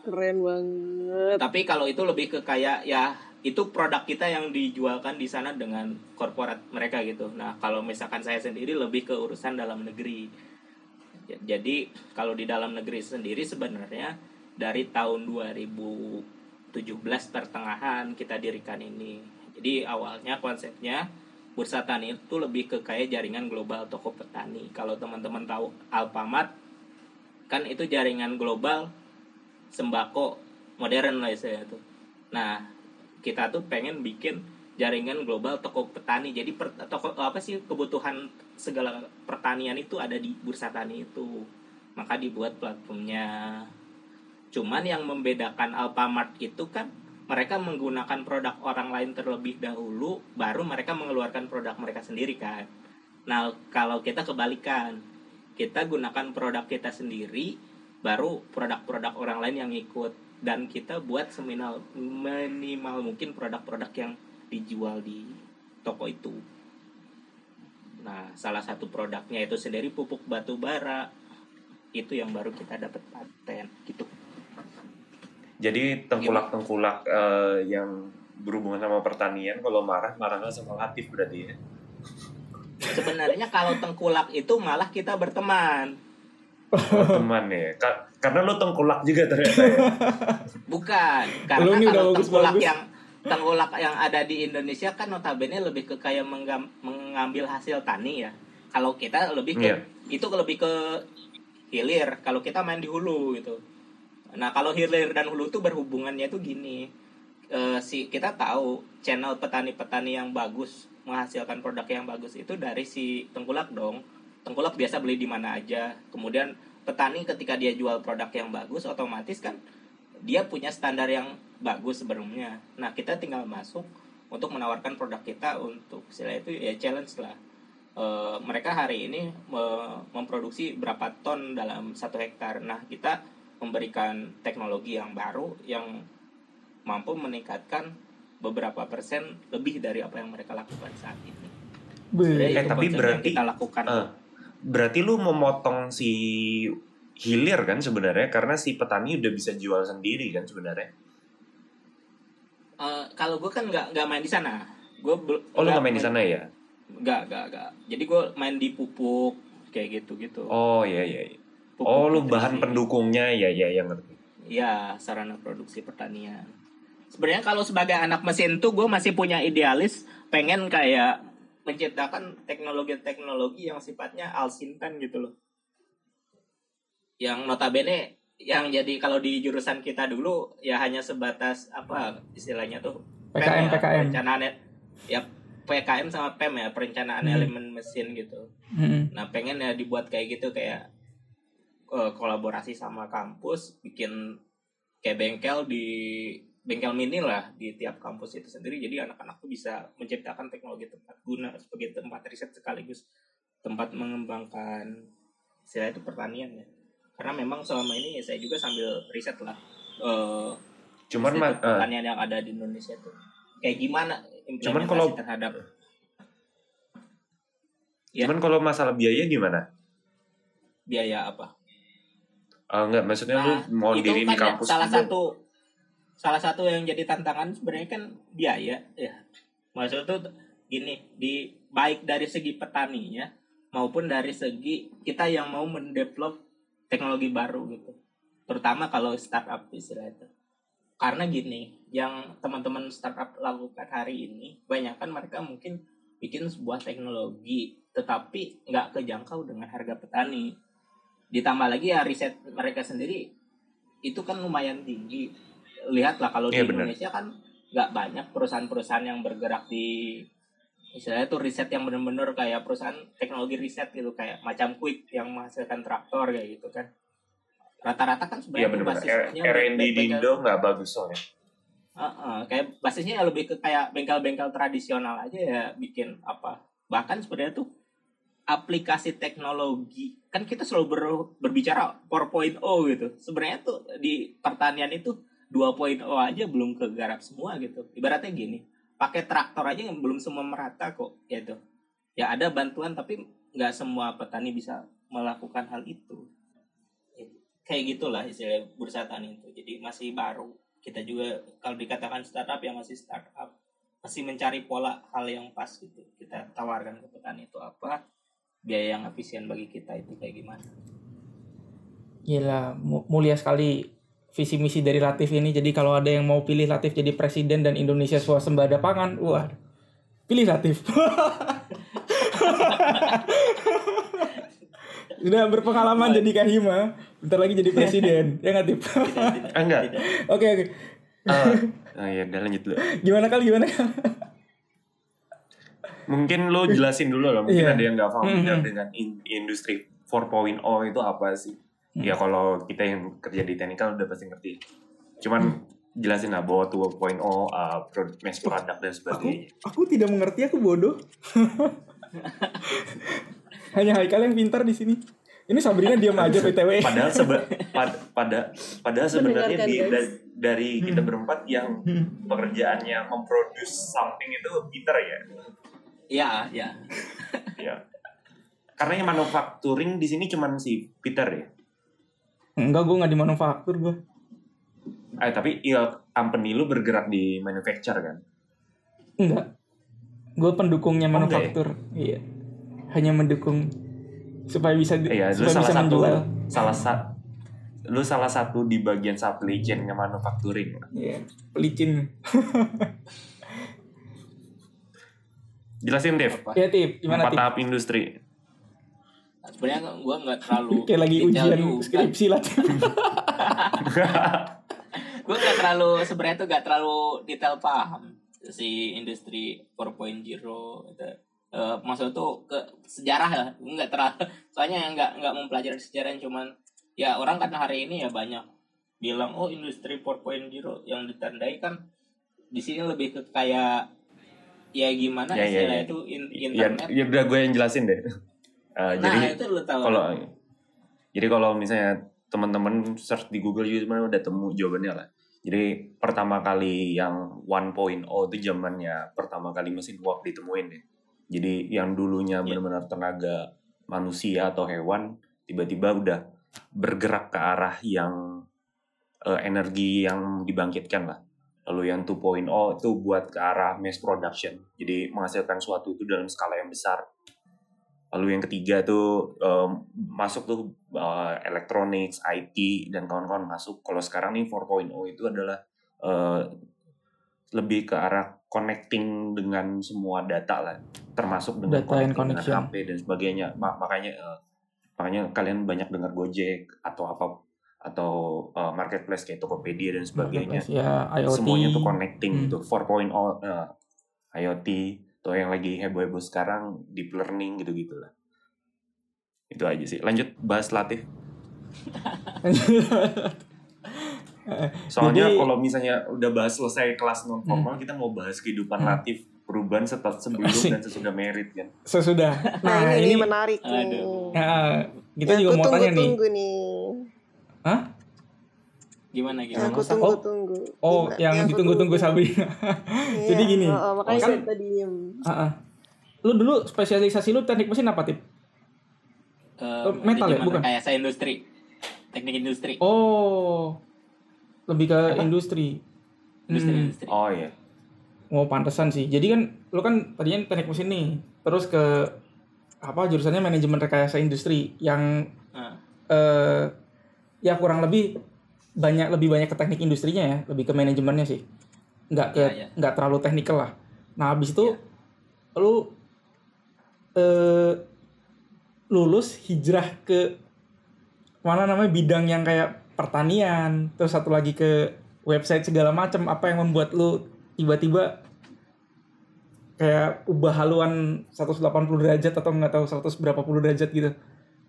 keren banget. tapi kalau itu lebih ke kayak ya itu produk kita yang dijualkan di sana dengan korporat mereka gitu. Nah, kalau misalkan saya sendiri lebih ke urusan dalam negeri. Ja- Jadi kalau di dalam negeri sendiri sebenarnya dari tahun 2017 pertengahan kita dirikan ini. Jadi awalnya konsepnya Bursa Tani itu lebih ke kayak jaringan global toko petani. Kalau teman-teman tahu Alfamart kan itu jaringan global sembako modern lah saya tuh. Nah, kita tuh pengen bikin jaringan global toko petani. Jadi per, toko apa sih kebutuhan segala pertanian itu ada di bursa tani itu. Maka dibuat platformnya. Cuman yang membedakan Alfamart itu kan mereka menggunakan produk orang lain terlebih dahulu baru mereka mengeluarkan produk mereka sendiri kan. Nah, kalau kita kebalikan, kita gunakan produk kita sendiri baru produk-produk orang lain yang ikut dan kita buat seminal minimal mungkin produk-produk yang dijual di toko itu. Nah, salah satu produknya itu sendiri pupuk batu bara. Itu yang baru kita dapat paten gitu. Jadi tengkulak-tengkulak eh, yang berhubungan sama pertanian kalau marah marahnya sama Latif berarti ya. Sebenarnya kalau tengkulak itu malah kita berteman. Oh, teman ya. Ka- karena lo tengkulak juga ternyata ya. Bukan, karena nih udah kalau bagus, tengkulak bagus. yang tengkulak yang ada di Indonesia kan notabene lebih ke kayak mengambil hasil tani ya. Kalau kita lebih ke Iya. itu lebih ke hilir. Kalau kita main di hulu gitu. Nah kalau hilir dan hulu tuh berhubungannya tuh gini. Eh, si kita tahu channel petani-petani yang bagus menghasilkan produk yang bagus itu dari si tengkulak dong. Tengkulak biasa beli di mana aja. Kemudian petani ketika dia jual produk yang bagus otomatis kan dia punya standar yang bagus sebelumnya. Nah, kita tinggal masuk untuk menawarkan produk kita untuk istilah itu ya challenge lah. Eh, mereka hari ini me- memproduksi berapa ton dalam satu hektar. Nah, kita memberikan teknologi yang baru yang mampu meningkatkan beberapa persen lebih dari apa yang mereka lakukan saat ini. Eh, tapi berarti- kita lakukan. Eh, berarti lu memotong si hilir kan sebenarnya karena si petani udah bisa jual sendiri kan sebenarnya. Eh, kalau gue kan nggak nggak main di sana. Gue Oh lu nggak main di sana ya? Nggak, nggak, nggak. Jadi gue main di pupuk kayak gitu-gitu. Oh iya iya. iya. Pupuk Oh lu bahan pendukungnya ya ya yang ngerti. Iya, sarana produksi pertanian. Sebenarnya kalau sebagai anak mesin tuh gue masih punya idealis pengen kayak menciptakan teknologi-teknologi yang sifatnya alsintan gitu loh. Yang notabene yang jadi kalau di jurusan kita dulu ya hanya sebatas apa istilahnya tuh PKM, ya, PKM. perencanaan ya PKM sama PEM ya perencanaan Hmm. elemen mesin gitu. Mm-mm. Nah pengen ya dibuat kayak gitu kayak eh, kolaborasi sama kampus bikin kayak bengkel di bengkel mini lah di tiap kampus itu sendiri jadi anak-anak tuh bisa menciptakan teknologi tempat guna sebagai tempat riset sekaligus tempat mengembangkan istilah itu pertanian ya karena memang selama ini ya saya juga sambil riset lah eh Cuman ma- eh, pertanian yang ada di Indonesia tuh kayak gimana Cuman implementasi kalau- terhadap Ya. cuman kalau masalah biaya gimana? biaya apa Eh, enggak maksudnya Nah, lu mau itu diri di kan ya kampus salah gitu? satu salah satu yang jadi tantangan sebenarnya kan biaya ya. Maksud tuh gini di baik dari segi petaninya maupun dari segi kita yang mau mendevelop teknologi baru gitu. Terutama kalau startup istilah itu. Karena gini yang teman-teman startup lakukan hari ini banyak kan mereka mungkin bikin sebuah teknologi tetapi nggak kejangkau dengan harga petani ditambah lagi ya riset mereka sendiri itu kan lumayan tinggi lihatlah kalau di Iya, benar. Indonesia kan nggak banyak perusahaan-perusahaan yang bergerak di istilahnya tuh riset yang benar-benar kayak perusahaan teknologi riset gitu kayak macam Quick yang menghasilkan traktor kayak gitu kan rata-rata kan sebenarnya benar-benar. basisnya R&D di Indo nggak bagus soalnya. Heeh, kayak basisnya ya lebih ke kayak bengkel-bengkel tradisional aja ya bikin apa bahkan sebenarnya tuh aplikasi teknologi. Kan kita selalu ber- berbicara 4.0 gitu. Sebenarnya tuh di pertanian itu 2.0 aja belum kegarap semua gitu. Ibaratnya gini pakai traktor aja yang belum semua merata kok gitu ya ada bantuan tapi nggak semua petani bisa melakukan hal itu. Kayak gitulah istilah bursa tani itu. Jadi masih baru. Kita juga kalau dikatakan startup ya masih startup. Masih mencari pola hal yang pas gitu. Kita tawarkan ke petani itu apa biaya yang efisien bagi kita itu kayak gimana Gila, mu- mulia sekali visi misi dari Latif ini. Jadi kalau ada yang mau pilih Latif jadi presiden dan Indonesia swasembada pangan, wah, pilih Latif. Sudah berpengalaman jadi kahima, bentar lagi jadi presiden. ya nggak Tip? Ah, enggak. Tidak. Oke oke. Ah, ah, ya udah lanjut dulu. Gimana kali gimana? Kal? Mungkin lo jelasin dulu lah. Mungkin Iya. ada yang nggak familiar Mhm. dengan in- industri 4.0 itu apa sih? Hmm. Ya kalau kita yang kerja di teknikal udah pasti ngerti. Cuman Hmm. jelasin lah bahwa 2.0 uh, pro- mass product dan Aku sebagainya. aku tidak mengerti, aku bodoh. Hanya Haikal yang pintar di sini. Ini Sabrina diam aja PTW. Padahal seba, pad- pada padahal sebenarnya di, da- dari kita Hmm. berempat yang Hmm. pekerjaannya memproduce something itu Peter ya. Ya ya ya. Karena yang manufacturing di sini cuman si Peter ya. Enggak, gue nggak di manufaktur gue. Eh tapi ya company lu bergerak di manufacture kan. Enggak. Gue pendukungnya Oh, ya? manufaktur. Iya. Hanya mendukung supaya bisa Iya, lu supaya salah bisa satu menjual. salah sa lu salah satu di bagian supply chain manufacturing Iya, pelicin. jelasin Dev Apa? Ya tip, gimana empat tip? tahap industri sebenarnya gue nggak terlalu Kayak lagi ujian juga. skripsi lah. Gue nggak terlalu sebenarnya tuh nggak terlalu detail paham si industri 4.0 itu Eh, maksud tuh ke sejarah ya nggak terlalu soalnya nggak nggak mempelajari sejarah cuman ya orang kan hari ini ya banyak bilang oh industri 4.0 yang ditandai kan di sini lebih ke kayak ya gimana Ya, ya, istilah ya. itu in- ya internet ya udah gue yang jelasin deh Eh, nah jadi itu lu tahu kalau jadi kalau misalnya teman-teman search di Google juga udah temu jawabannya lah. Jadi pertama kali yang 1.0 itu zamannya pertama kali mesin warp ditemuin deh. Jadi yang dulunya Iya. benar-benar tenaga manusia atau hewan tiba-tiba udah bergerak ke arah yang eh, energi yang dibangkitkan lah. Lalu yang 2.0 itu buat ke arah mass production. Jadi menghasilkan suatu itu dalam skala yang besar. Lalu yang ketiga tuh em, masuk tuh eh, electronics, IT dan kawan-kawan masuk. Kalau sekarang nih 4.0 itu adalah eh, lebih ke arah connecting dengan semua data lah, termasuk dengan Data connecting dengan connection. HP dan sebagainya. Ma- makanya eh, makanya kalian banyak dengar Gojek atau apa atau eh, marketplace kayak Tokopedia dan sebagainya Ya, IoT. semuanya tuh connecting Hmm. gitu 4.0 eh, IoT atau yang lagi heboh-heboh sekarang deep learning gitu gitulah itu aja sih lanjut bahas Latif soalnya Jadi- kalau misalnya udah bahas selesai kelas non formal kita mau bahas kehidupan Hmm. Latif perubahan setelah sebelum Asik. dan sesudah merit kan Sesudah. Nah, Nah, ini, ini, menarik nih. Aduh. Nah, kita Yang juga mau tanya nih. nih. Hah? gimana gimana aku masa- tunggu-tunggu. Oh, Gimana? yang aku ditunggu-tunggu tunggu. Sabrina. Iya, Jadi gini. oh, oh, makanya Kan- saya tadi diem. Ah, ah. Lu dulu spesialisasi lu teknik mesin apa, Tip? Eh, Oh, metal ya? Bukan? rekayasa industri teknik industri Oh. Lebih ke industri. industri Hmm. industri oh iya Oh, pantesan sih. Jadi kan lu kan tadinya teknik mesin nih. Terus ke apa jurusannya manajemen rekayasa industri yang Nah, eh ya kurang lebih banyak lebih banyak ke teknik industrinya ya, lebih ke manajemennya sih. Nggak ke Iya, iya. nggak terlalu teknikal lah. Nah, habis itu lu eh lulus hijrah ke mana namanya bidang yang kayak pertanian, terus satu lagi ke website segala macam. Apa yang membuat lu tiba-tiba kayak ubah haluan 180 derajat atau nggak tahu 100 berapa puluh derajat gitu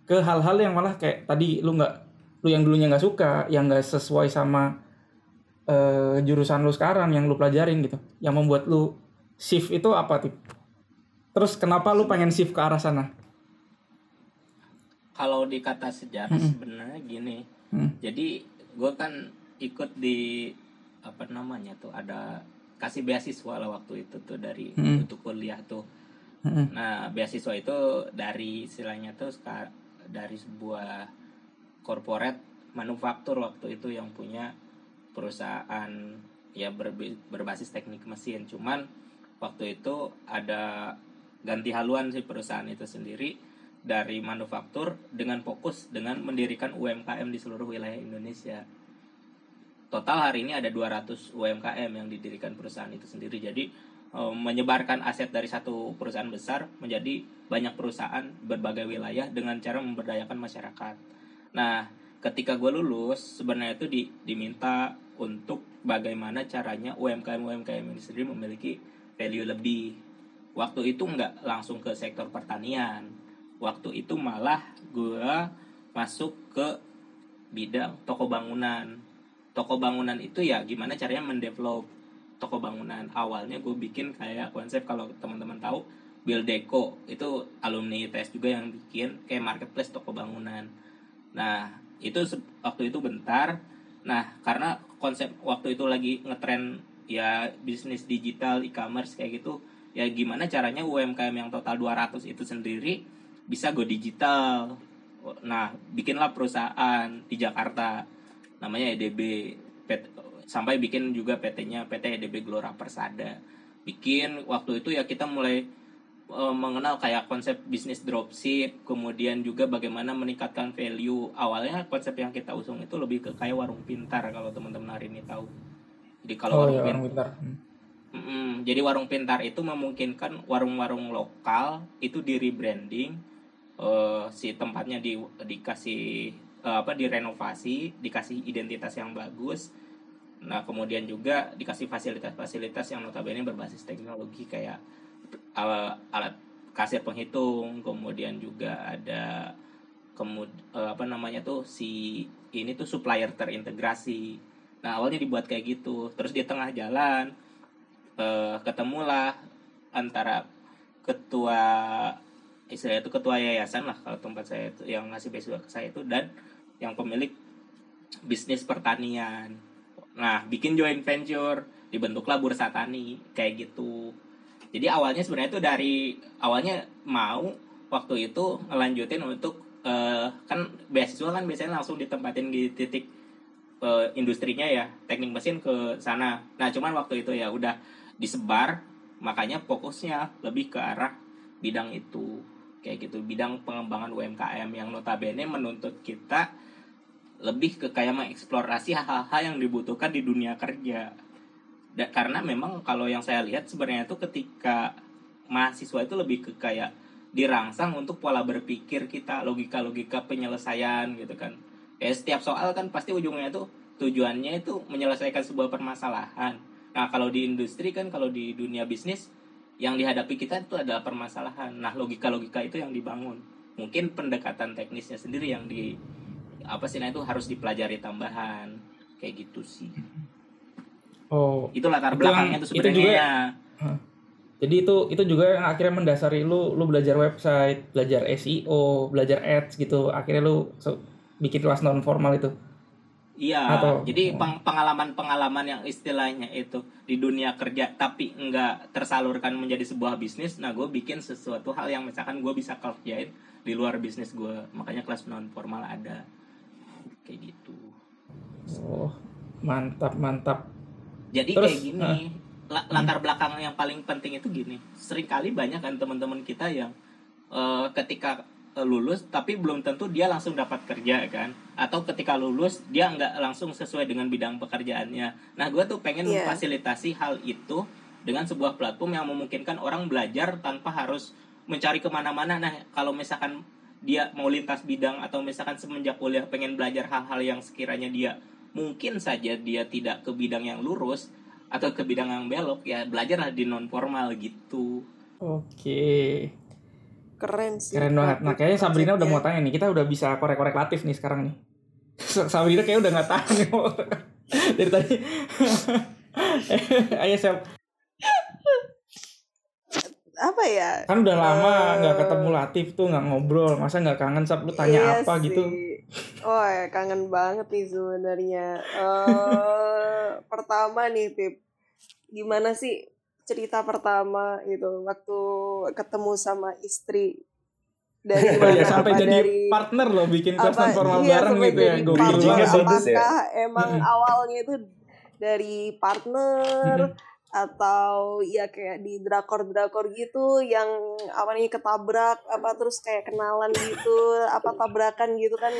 ke hal-hal yang malah kayak tadi lu nggak lu yang dulunya nggak suka yang nggak sesuai sama eh, jurusan lu sekarang yang lu pelajarin gitu yang membuat lu shift itu apa tip terus kenapa lu pengen shift ke arah sana kalau dikata sejarah Mm-mm. sebenarnya gini Hmm. jadi gue kan ikut di apa namanya tuh ada kasih beasiswa lah waktu itu tuh dari Mm-mm. untuk kuliah tuh nah beasiswa itu dari istilahnya tuh dari sebuah corporate manufaktur waktu itu yang punya perusahaan ya berbasis teknik mesin cuman waktu itu ada ganti haluan si perusahaan itu sendiri dari manufaktur dengan fokus dengan mendirikan UMKM di seluruh wilayah Indonesia. Total hari ini ada 200 UMKM yang didirikan perusahaan itu sendiri. Jadi eh, menyebarkan aset dari satu perusahaan besar menjadi banyak perusahaan berbagai wilayah dengan cara memberdayakan masyarakat. Nah, ketika gue lulus sebenarnya itu di- diminta untuk bagaimana caranya UMKM UMKM ini sendiri memiliki value lebih. Waktu itu nggak langsung ke sektor pertanian. Waktu itu malah gue masuk ke bidang toko bangunan. Toko bangunan itu ya gimana caranya mendevelop toko bangunan. Awalnya gue bikin kayak konsep kalau teman-teman tahu Build Deco itu alumni ITS juga yang bikin kayak marketplace toko bangunan. Nah, itu waktu itu bentar. Nah, karena konsep waktu itu lagi ngetren ya bisnis digital, e-commerce kayak gitu, ya gimana caranya UMKM yang total 200 itu sendiri bisa go digital. Nah, bikinlah perusahaan di Jakarta namanya EDB PT sampai bikin juga PT-nya PT EDB Gelora Persada. Bikin waktu itu ya kita mulai eh, mengenal kayak konsep bisnis dropship, kemudian juga bagaimana meningkatkan value. Awalnya konsep yang kita usung itu lebih ke kayak warung pintar kalau teman-teman hari ini tahu. Jadi kalau Oh warung ya pintar jadi warung pintar itu memungkinkan warung-warung lokal itu di rebranding, eh, si tempatnya di dikasih eh, apa direnovasi, dikasih identitas yang bagus. Nah kemudian juga dikasih fasilitas-fasilitas yang notabene berbasis teknologi kayak eh, alat kasir penghitung, kemudian juga ada kemud eh, apa namanya tuh si ini tuh supplier terintegrasi. Nah awalnya dibuat kayak gitu, terus di tengah jalan eh, ketemulah antara ketua istilahnya itu ketua yayasan lah kalau tempat saya itu yang ngasih beasiswa ke saya itu dan yang pemilik bisnis pertanian. Nah, bikin joint venture, dibentuklah bursa tani kayak gitu. Jadi awalnya sebenarnya itu dari awalnya mau waktu itu ngelanjutin untuk eh, kan beasiswa kan biasanya langsung ditempatin di titik eh, industrinya ya, teknik mesin ke sana. Nah, cuman waktu itu ya udah disebar, makanya fokusnya lebih ke arah bidang itu kayak gitu bidang pengembangan UMKM yang notabene menuntut kita lebih ke kayak mengeksplorasi hal-hal yang dibutuhkan di dunia kerja Da- karena memang kalau yang saya lihat sebenarnya itu ketika mahasiswa itu lebih ke kayak dirangsang untuk pola berpikir kita logika-logika penyelesaian gitu kan ya setiap soal kan pasti ujungnya itu tujuannya itu menyelesaikan sebuah permasalahan nah kalau di industri kan kalau di dunia bisnis yang dihadapi kita itu adalah permasalahan. Nah, logika-logika itu yang dibangun. Mungkin pendekatan teknisnya sendiri yang di apa sih nah itu harus dipelajari tambahan kayak gitu sih. Oh, Itu latar Itu belakangnya yang- itu itu sebenarnya. juga- ya. jadi itu itu juga yang akhirnya mendasari lu lu belajar website, belajar SEO, belajar ads gitu. Akhirnya lu so- bikin kelas non formal itu. Iya, Atau- jadi peng- pengalaman-pengalaman yang istilahnya itu di dunia kerja tapi enggak tersalurkan menjadi sebuah bisnis. Nah, gue bikin sesuatu hal yang misalkan gue bisa kerjain di luar bisnis gue. Makanya kelas non formal ada kayak gitu. Oh, mantap mantap. Jadi Terus, kayak gini, la- latar belakang yang paling penting itu gini. Seringkali banyak kan teman-teman kita yang eh, ketika eh, lulus tapi belum tentu dia langsung dapat kerja kan, atau ketika lulus dia nggak langsung sesuai dengan bidang pekerjaannya. Nah, gue tuh pengen Iya. memfasilitasi hal itu dengan sebuah platform yang memungkinkan orang belajar tanpa harus mencari ke mana-mana. Nah, kalau misalkan dia mau lintas bidang atau misalkan semenjak kuliah pengen belajar hal-hal yang sekiranya dia mungkin saja dia tidak ke bidang yang lurus atau ke bidang yang belok ya belajarlah di non formal gitu Oke. Keren sih. Keren banget. Nah, kayaknya Sabrina udah mau tanya nih. Kita udah bisa korek-korek Latif nih sekarang nih. Sabrina kayak udah nggak tahan nih. mau- Dari tadi. Ayo siap. Apa ya? Kan udah lama nggak ketemu Latif tuh nggak ngobrol. Masa nggak kangen Sab? Lu tanya Iya apa gitu? Oh, ya, kangen banget nih sebenarnya. Eh pertama nih, Pip. Gimana sih cerita pertama gitu waktu ketemu sama istri? Dari Oh mana? ya sampai Apa jadi dari partner loh bikin apa formal iya, bareng gitu ya. bagus ya. Apakah emang awalnya itu dari partner atau ya kayak di drakor-drakor gitu yang apa nih ketabrak apa terus kayak kenalan gitu apa tabrakan gitu kan.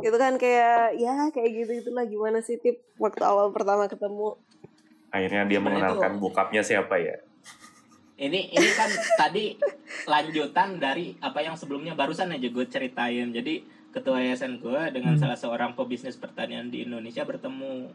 Itu kan kayak ya kayak gitu gitulah gimana sih tip? Waktu awal pertama ketemu. Akhirnya dia mengenalkan tuh- bokapnya siapa ya? ini ini kan tadi lanjutan dari apa yang sebelumnya barusan aja gue ceritain. Jadi ketua yayasan gue dengan Hmm. salah seorang pebisnis pertanian di Indonesia bertemu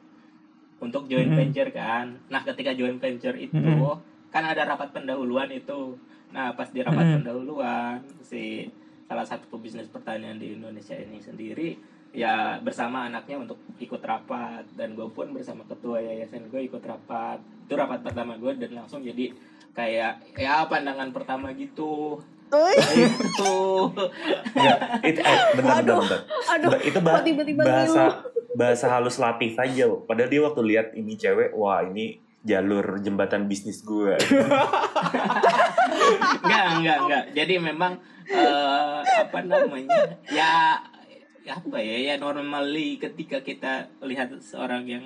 untuk joint Hmm. venture kan nah ketika joint venture itu Hmm. kan ada rapat pendahuluan itu nah pas di rapat Hmm. pendahuluan si salah satu pebisnis pertanian di Indonesia ini sendiri ya bersama anaknya untuk ikut rapat dan gue pun bersama ketua yayasan gue ikut rapat itu rapat pertama gue dan langsung jadi kayak ya pandangan pertama gitu itu Enggak, itu eh, bentar, bentar, Aduh, bentar. aduh itu bah- tiba-tiba bahasa ngilu bahasa halus Latif aja loh. Padahal dia waktu lihat ini cewek, wah ini jalur jembatan bisnis gue. enggak enggak enggak jadi memang eh, apa namanya ya ya apa ya ya normally ketika kita lihat seorang yang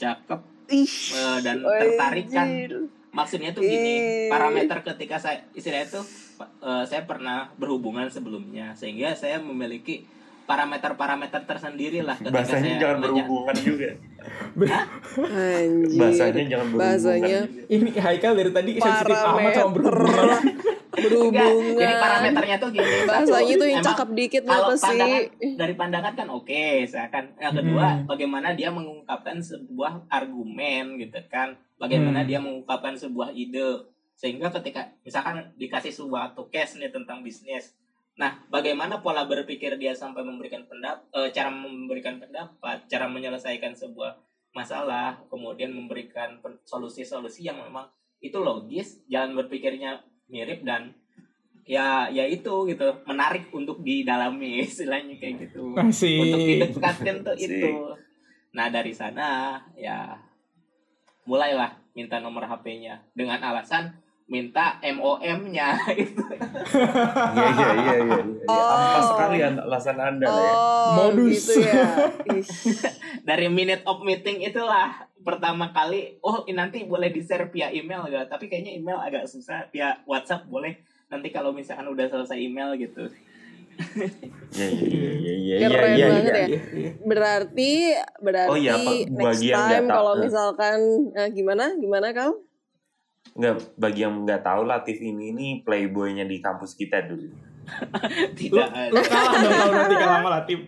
cakep. Eh, dan tertarik kan. anjir. maksudnya tuh gini parameter ketika saya istilahnya tuh eh, saya pernah berhubungan sebelumnya sehingga saya memiliki parameter-parameter tersendiri lah ketika Bahasanya saya jangan berhubungan juga. Anjir. Bahasanya jangan berhubungan. Bahasanya Ini Haikal dari tadi sensitif amat sama berhubungan. Berhubungan. jadi parameternya tuh gini Bahasanya tuh yang cakep dikit kalau apa sih? pandangan dari pandangan kan oke misalkan yang kedua Hmm. bagaimana dia mengungkapkan sebuah argumen gitu kan bagaimana Hmm. dia mengungkapkan sebuah ide sehingga ketika misalkan dikasih sebuah case nih tentang bisnis nah bagaimana pola berpikir dia sampai memberikan pendapat cara memberikan pendapat cara menyelesaikan sebuah masalah kemudian memberikan solusi-solusi yang memang itu logis jalan berpikirnya mirip dan ya ya itu gitu menarik untuk didalami istilahnya kayak gitu. Asik. untuk didekatkan tuh itu. Nah dari sana ya mulailah minta nomor HP-nya dengan alasan minta MOM-nya itu Iya iya iya iya. iya. Oh. Sekali an- alasan anda lah ya. Oh, Modus. gitu ya. Dari minute of meeting itulah pertama kali oh nanti boleh di share via email gak tapi kayaknya email agak susah via WhatsApp boleh nanti kalau misalkan udah selesai email gitu Iya iya iya iya iya Keren iya. banget iya. ya. Berarti berarti Oh iya, next time kalau misalkan eh, gimana gimana kau? Nggak, bagi yang nggak tahu Latif ini ini playboynya di kampus kita dulu. Lu, tidak lu kalah dong kalau nanti kalah sama Latif.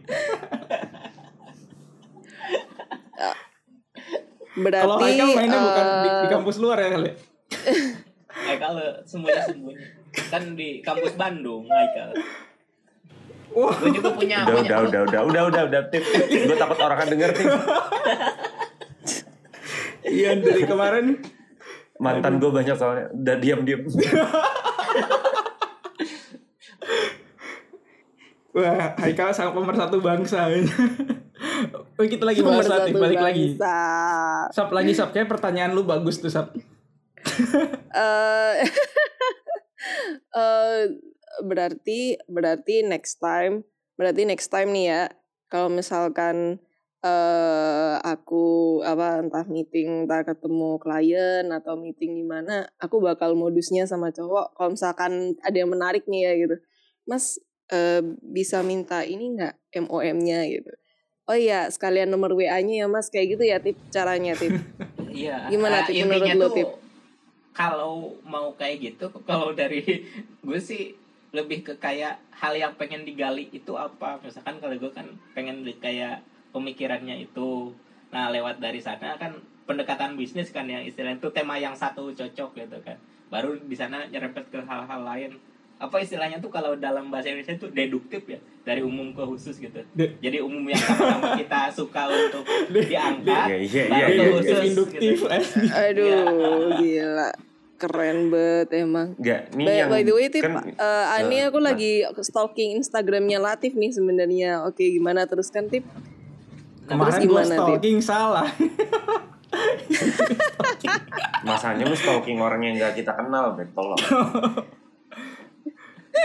Berarti Kalau Haikal mainnya bukan di, di kampus luar ya kali. eh kalau semuanya sembunyi kan di kampus Bandung Michael Wah, gue juga punya Udah punya udah udah udah udah udah udah Tip. Gue takut orang kan denger Tip. iya dari kemarin Mantan gue banyak soalnya. Udah diam diam. Wah, Haikal sang pemersatu bangsa. Oh, kita lagi bahas pemersatu Latif, balik lagi. bangsa. Sap lagi Sap, kayak pertanyaan lu bagus tuh Sap. Eh, eh, berarti berarti next time berarti next time nih ya kalau misalkan eh aku apa entah meeting entah ketemu klien atau meeting gimana aku bakal modusnya sama cowok kalau misalkan ada yang menarik nih ya gitu. Mas eh, bisa minta ini nggak MOM-nya gitu. Oh iya sekalian nomor WA-nya ya mas kayak gitu ya tip caranya tip. Iya Gimana, Ah, Tip, intinya menurut tuh, Tip? kalau mau kayak gitu kalau dari gue sih lebih ke kayak hal yang pengen digali itu apa. Misalkan kalau gue kan pengen kayak pemikirannya itu nah lewat dari sana kan pendekatan bisnis kan yang istilahnya itu tema yang satu cocok gitu kan baru di sana nyerempet ke hal-hal lain apa istilahnya tuh kalau dalam bahasa Indonesia itu deduktif ya dari umum ke khusus gitu De- jadi umum yang sama-sama kita suka untuk De- diangkat Iya iya iya. baru iya, ke iya. khusus induktif gitu. eh. aduh gila keren banget emang Enggak, nih By, yang by the way, Tip, kan eh, Ani eh, aku nah. lagi stalking Instagramnya Latif nih sebenarnya. Oke, gimana teruskan Tip? Kemarin Terus gua gimana, stalking salah. masanya lu stalking orang yang nggak kita kenal, Bet. Tolong.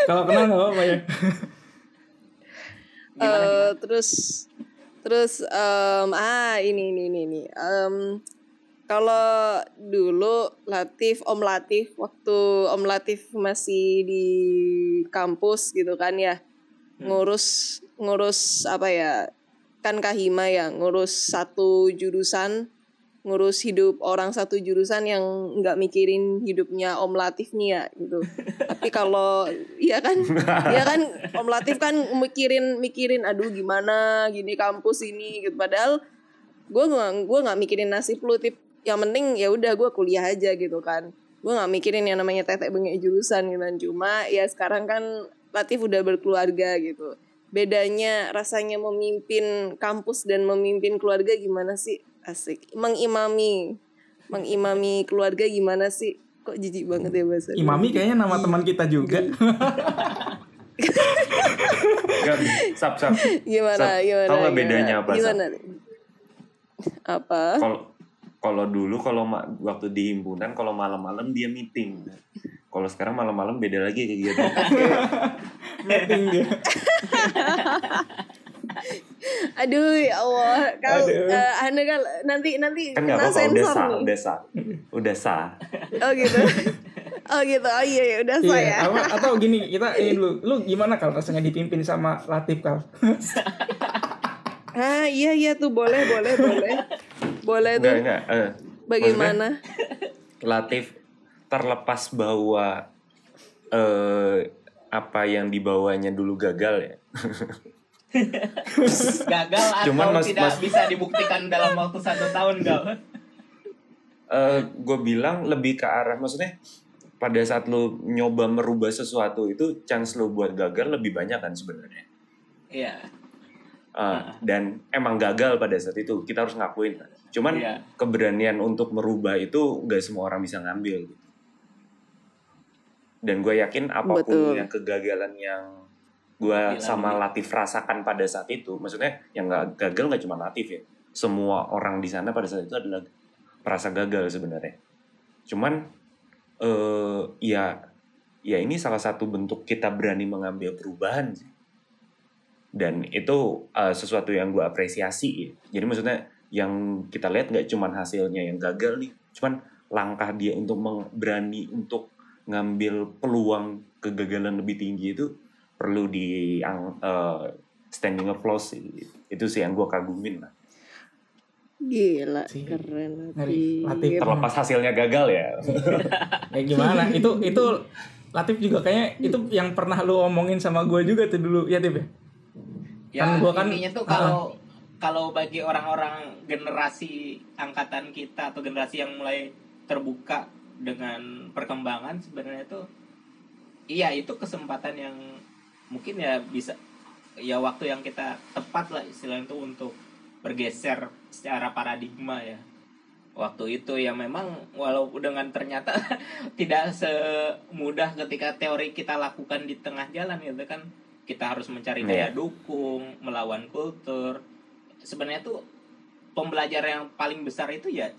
Kalau kenal nggak apa-apa ya. Gimana, Eh, terus terus em, ah ini ini ini ini. Em, kalau dulu Latif, Om Latif waktu Om Latif masih di kampus gitu kan ya. Ngurus ngurus apa ya? Kan Kahima ya, ngurus satu jurusan ngurus hidup orang satu jurusan yang nggak mikirin hidupnya Om Latif nih ya gitu. Tapi kalau iya kan, iya kan Om Latif kan mikirin mikirin aduh gimana gini kampus ini gitu. Padahal gue nggak gue nggak mikirin nasib lu tip. Yang penting ya udah gue kuliah aja gitu kan. Gue nggak mikirin yang namanya tetek bengek jurusan gitu kan. Cuma ya sekarang kan Latif udah berkeluarga gitu. Bedanya rasanya memimpin kampus dan memimpin keluarga gimana sih? Asik. Mengimami mengimami keluarga gimana sih? Kok jijik banget ya bahasa? Imami kayaknya nama teman kita juga. Enggak, sap sap. gimana Sab, gimana gimana? bedanya apa, gimana apa Kalau kalau dulu kalau ma- waktu di himpunan kalau malam-malam dia meeting. Kalau sekarang malam-malam beda lagi kayak gitu. Meeting dia. Aduh ya Allah, kal Aduh. eh, Anda kan nanti nanti Kan kena apa-apa, udah sensor sah, nih. udah sah, udah sah. Oh gitu. oh gitu. Oh iya ya udah Iya, saya. apa- atau gini, kita ini dulu, lu gimana kalau rasanya dipimpin sama Latif kal? Ah iya iya tuh boleh boleh boleh. Boleh Enggak, tuh. enggak. eh, Bagaimana? Latif terlepas bahwa eh apa yang dibawanya dulu gagal ya. gagal Cuman atau Mas- tidak Mas- bisa dibuktikan dalam waktu satu tahun gal eh gue bilang lebih ke arah maksudnya pada saat lu nyoba merubah sesuatu itu chance lu buat gagal lebih banyak kan sebenarnya. iya Eh, dan emang gagal pada saat itu kita harus ngakuin. Cuman Iya. keberanian untuk merubah itu nggak semua orang bisa ngambil. Gitu. Dan gue yakin apa pun Betul. yang kegagalan yang gue sama Latif rasakan pada saat itu, maksudnya yang nggak gagal nggak cuma Latif ya, semua orang di sana pada saat itu adalah merasa gagal sebenarnya. Cuman eh ya ya ini salah satu bentuk kita berani mengambil perubahan sih dan itu uh, sesuatu yang gue apresiasi ya. jadi maksudnya yang kita lihat nggak cuman hasilnya yang gagal nih cuman langkah dia untuk berani untuk ngambil peluang kegagalan lebih tinggi itu perlu di uh, standing applause sih. itu sih yang gue kagumin lah Gila, Si- keren ngeri. Latif. Latif. terlepas hasilnya gagal ya Ya gimana? itu itu Latif juga kayaknya itu yang pernah lu omongin sama gue juga tuh dulu ya Tip ya? ya Kan gua kan- intinya tuh kalau kalau bagi orang-orang generasi angkatan kita atau generasi yang mulai terbuka dengan perkembangan sebenarnya tuh iya itu kesempatan yang mungkin ya bisa ya waktu yang kita tepat lah istilahnya itu untuk bergeser secara paradigma ya waktu itu ya memang walau dengan ternyata tidak semudah ketika teori kita lakukan di tengah jalan gitu kan kita harus mencari daya Iya. dukung melawan kultur sebenarnya tuh pembelajaran yang paling besar itu ya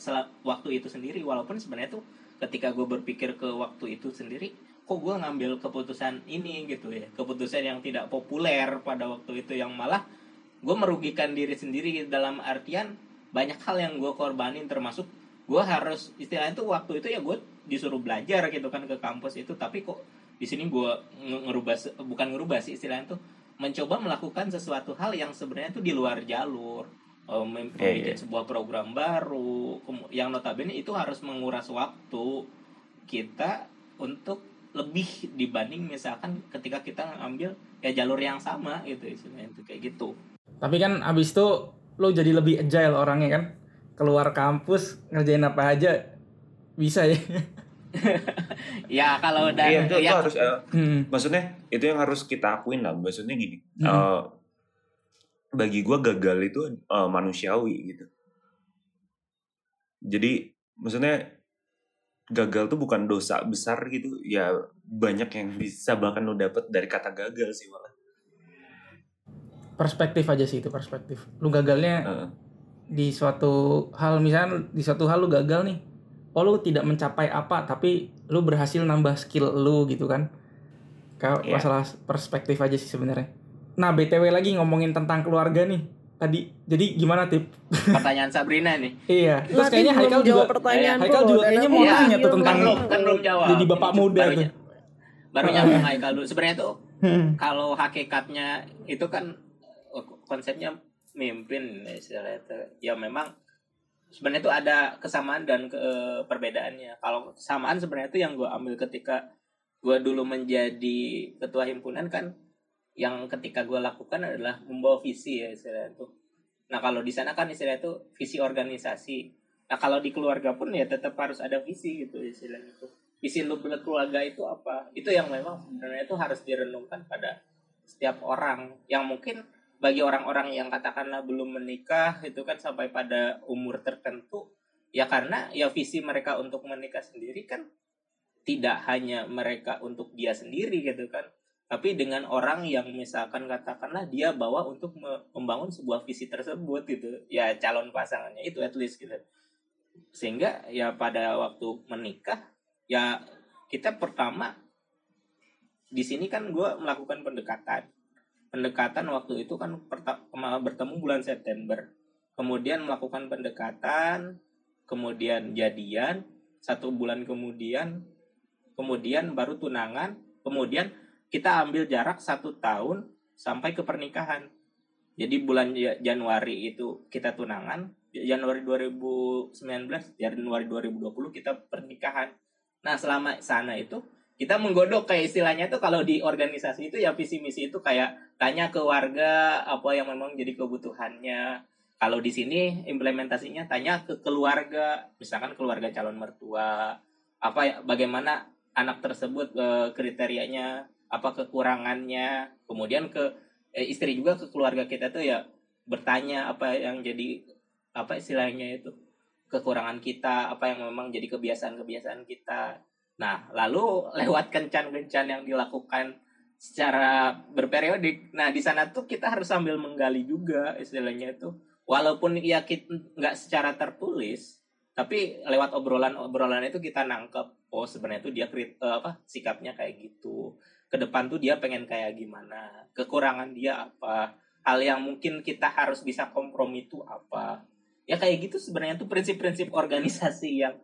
waktu itu sendiri. Walaupun sebenarnya tuh ketika gue berpikir ke waktu itu sendiri kok gue ngambil keputusan ini gitu ya keputusan yang tidak populer pada waktu itu yang malah gue merugikan diri sendiri dalam artian banyak hal yang gue korbanin termasuk gue harus istilahnya tuh waktu itu ya gue disuruh belajar gitu kan ke kampus itu. Tapi kok di sini gue nge- ngerubah bukan ngerubah sih istilahnya tuh mencoba melakukan sesuatu hal yang sebenarnya tuh di luar jalur mem- membuat iya. sebuah program baru yang notabene itu harus menguras waktu kita untuk lebih dibanding misalkan ketika kita ngambil ya jalur yang sama gitu istilahnya itu kayak gitu Tapi kan abis itu lu jadi lebih agile orangnya kan? Keluar kampus ngerjain apa aja bisa ya. ya kalau udah Iya, itu, itu ya, harus eh, Hmm. maksudnya itu yang harus kita akuin lah maksudnya gini Hmm. eh, bagi gua gagal itu eh, manusiawi gitu jadi maksudnya gagal tuh bukan dosa besar gitu ya banyak yang bisa bahkan lo dapet dari kata gagal sih malah Perspektif aja sih itu perspektif. Lu gagalnya Heeh. di suatu hal misalnya di suatu hal lu gagal nih. Oh lu tidak mencapai apa tapi lu berhasil nambah skill lu gitu kan. Kalau Iya. masalah perspektif aja sih sebenarnya. Nah, BTW lagi ngomongin tentang keluarga nih. Tadi jadi gimana tip? pertanyaan Sabrina nih Iya, terus kayaknya Haikal jawab juga pertanyaanku Haikal juga kayaknya mau nanya tuh belum- tentang kan belum kan belum jawab jadi bapak muda baru, tuh. baru nyampe Haikal dulu sebenarnya tuh Hmm. kalau hakikatnya itu kan oh, konsepnya mimpin istilahnya itu ya memang sebenarnya itu ada kesamaan dan ke perbedaannya. Kalau kesamaan sebenarnya itu yang gue ambil ketika gue dulu menjadi ketua himpunan kan yang ketika gue lakukan adalah membawa visi ya istilahnya itu nah kalau di sana kan istilahnya itu visi organisasi. Nah kalau di keluarga pun ya tetap harus ada visi gitu istilahnya itu visi lu berkeluarga itu apa? Itu yang memang sebenarnya itu harus direnungkan pada setiap orang. Yang mungkin bagi orang-orang yang katakanlah belum menikah itu kan sampai pada umur tertentu ya karena ya visi mereka untuk menikah sendiri kan tidak hanya mereka untuk dia sendiri gitu kan tapi dengan orang yang misalkan katakanlah dia bawa untuk me- membangun sebuah visi tersebut gitu ya calon pasangannya itu at least gitu. Sehingga ya pada waktu menikah ya kita pertama di sini kan gue melakukan pendekatan pendekatan waktu itu kan bertemu bulan September. Kemudian melakukan pendekatan kemudian jadian satu bulan kemudian kemudian baru tunangan kemudian kita ambil jarak satu tahun sampai ke pernikahan. Jadi bulan Ja- Januari itu kita tunangan Januari 2019 Januari 2020 kita pernikahan. Nah selama sana itu kita menggodok kayak istilahnya tuh kalau di organisasi itu ya visi misi itu kayak tanya ke warga apa yang memang jadi kebutuhannya. Kalau di sini implementasinya tanya ke keluarga misalkan keluarga calon mertua apa ya bagaimana anak tersebut eh, kriterianya apa kekurangannya. Kemudian ke eh, istri juga ke keluarga kita tuh ya bertanya apa yang jadi apa istilahnya itu kekurangan kita apa yang memang jadi kebiasaan-kebiasaan kita nah lalu lewat kencan-kencan yang dilakukan secara berperiodik. Nah di sana tuh kita harus sambil menggali juga istilahnya itu walaupun ya kita nggak secara tertulis tapi lewat obrolan-obrolan itu kita nangkep oh sebenarnya itu dia eh, apa sikapnya kayak gitu. Ke depan tuh dia pengen kayak gimana kekurangan dia apa hal yang mungkin kita harus bisa kompromi itu apa. Ya kayak gitu sebenarnya tuh prinsip-prinsip organisasi yang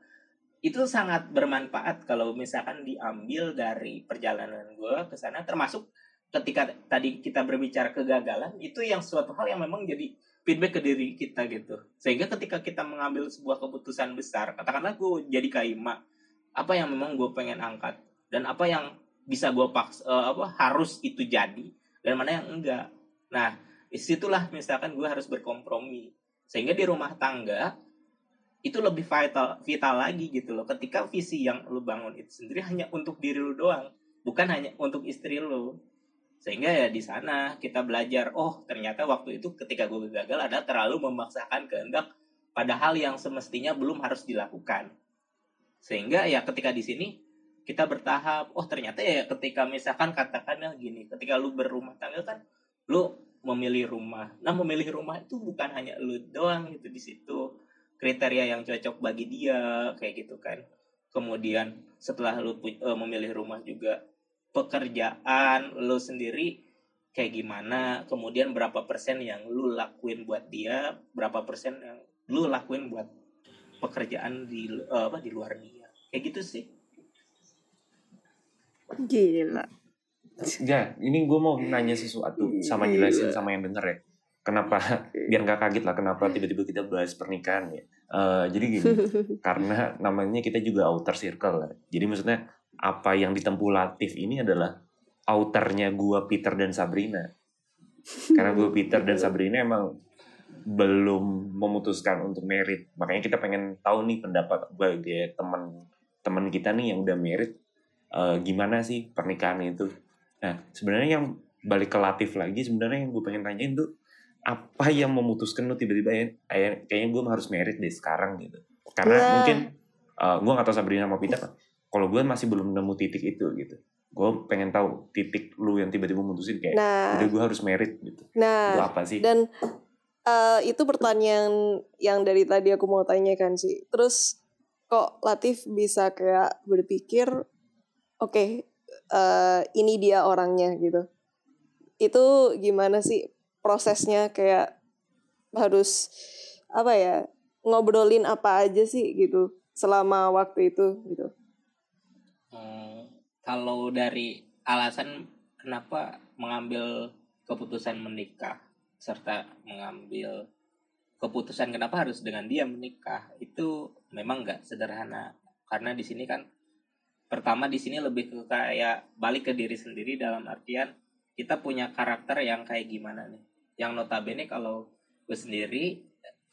itu sangat bermanfaat kalau misalkan diambil dari perjalanan gue ke sana termasuk ketika tadi kita berbicara kegagalan itu yang suatu hal yang memang jadi feedback ke diri kita gitu. Sehingga ketika kita mengambil sebuah keputusan besar katakanlah gue jadi kaima apa yang memang gue pengen angkat? Dan apa yang bisa gue paksa eh, apa harus itu jadi dan mana yang enggak? Nah di situlah misalkan gue harus berkompromi. Sehingga di rumah tangga itu lebih vital vital lagi gitu loh. Ketika visi yang lu bangun itu sendiri hanya untuk diri lu doang bukan hanya untuk istri lu. Sehingga ya di sana kita belajar oh ternyata waktu itu ketika gue gagal ada terlalu memaksakan kehendak pada hal yang semestinya belum harus dilakukan. Sehingga ya ketika di sini kita bertahap oh ternyata ya ketika misalkan katakannya gini ketika lu berumah tangga kan lu memilih rumah. Nah memilih rumah itu bukan hanya lu doang gitu di situ kriteria yang cocok bagi dia kayak gitu kan kemudian setelah lu eh, memilih rumah juga pekerjaan lu sendiri kayak gimana kemudian berapa persen yang lu lakuin buat dia berapa persen yang lu lakuin buat pekerjaan di eh, apa di luar dia kayak gitu sih Gila. Ya, ini gue mau nanya sesuatu sama jelasin sama yang denger ya. Kenapa biar nggak kaget lah kenapa tiba-tiba kita bahas pernikahan ya. Eh, jadi gini, karena namanya kita juga outer circle lah. Jadi maksudnya apa yang ditempuh Latif ini adalah outernya gua Peter dan Sabrina. Karena gue Peter dan Sabrina emang belum memutuskan untuk merit. Makanya kita pengen tahu nih pendapat sebagai teman teman kita nih yang udah merit eh, gimana sih pernikahan itu. Nah, sebenarnya yang balik ke Latif lagi sebenarnya yang gue pengen tanyain tuh apa yang memutuskan lu tiba-tiba ya kayak- kayaknya gue harus merit deh sekarang gitu. Karena Nah. mungkin eh, gue gak tahu Sabrina sama Peter kalau gue masih belum nemu titik itu gitu. Gue pengen tahu titik lu yang tiba-tiba mutusin kayak Nah, udah gue harus merit gitu. Itu nah apa sih? dan eh, itu pertanyaan yang dari tadi aku mau tanyakan sih. Terus kok Latif bisa kayak berpikir, oke eh, ini dia orangnya gitu. Itu gimana sih prosesnya kayak harus apa ya ngobrolin apa aja sih gitu selama waktu itu gitu. Hmm, kalau dari alasan kenapa mengambil keputusan menikah serta mengambil keputusan kenapa harus dengan dia menikah itu memang nggak sederhana karena di sini kan pertama di sini lebih ke kayak balik ke diri sendiri dalam artian kita punya karakter yang kayak gimana nih yang notabene kalau gue sendiri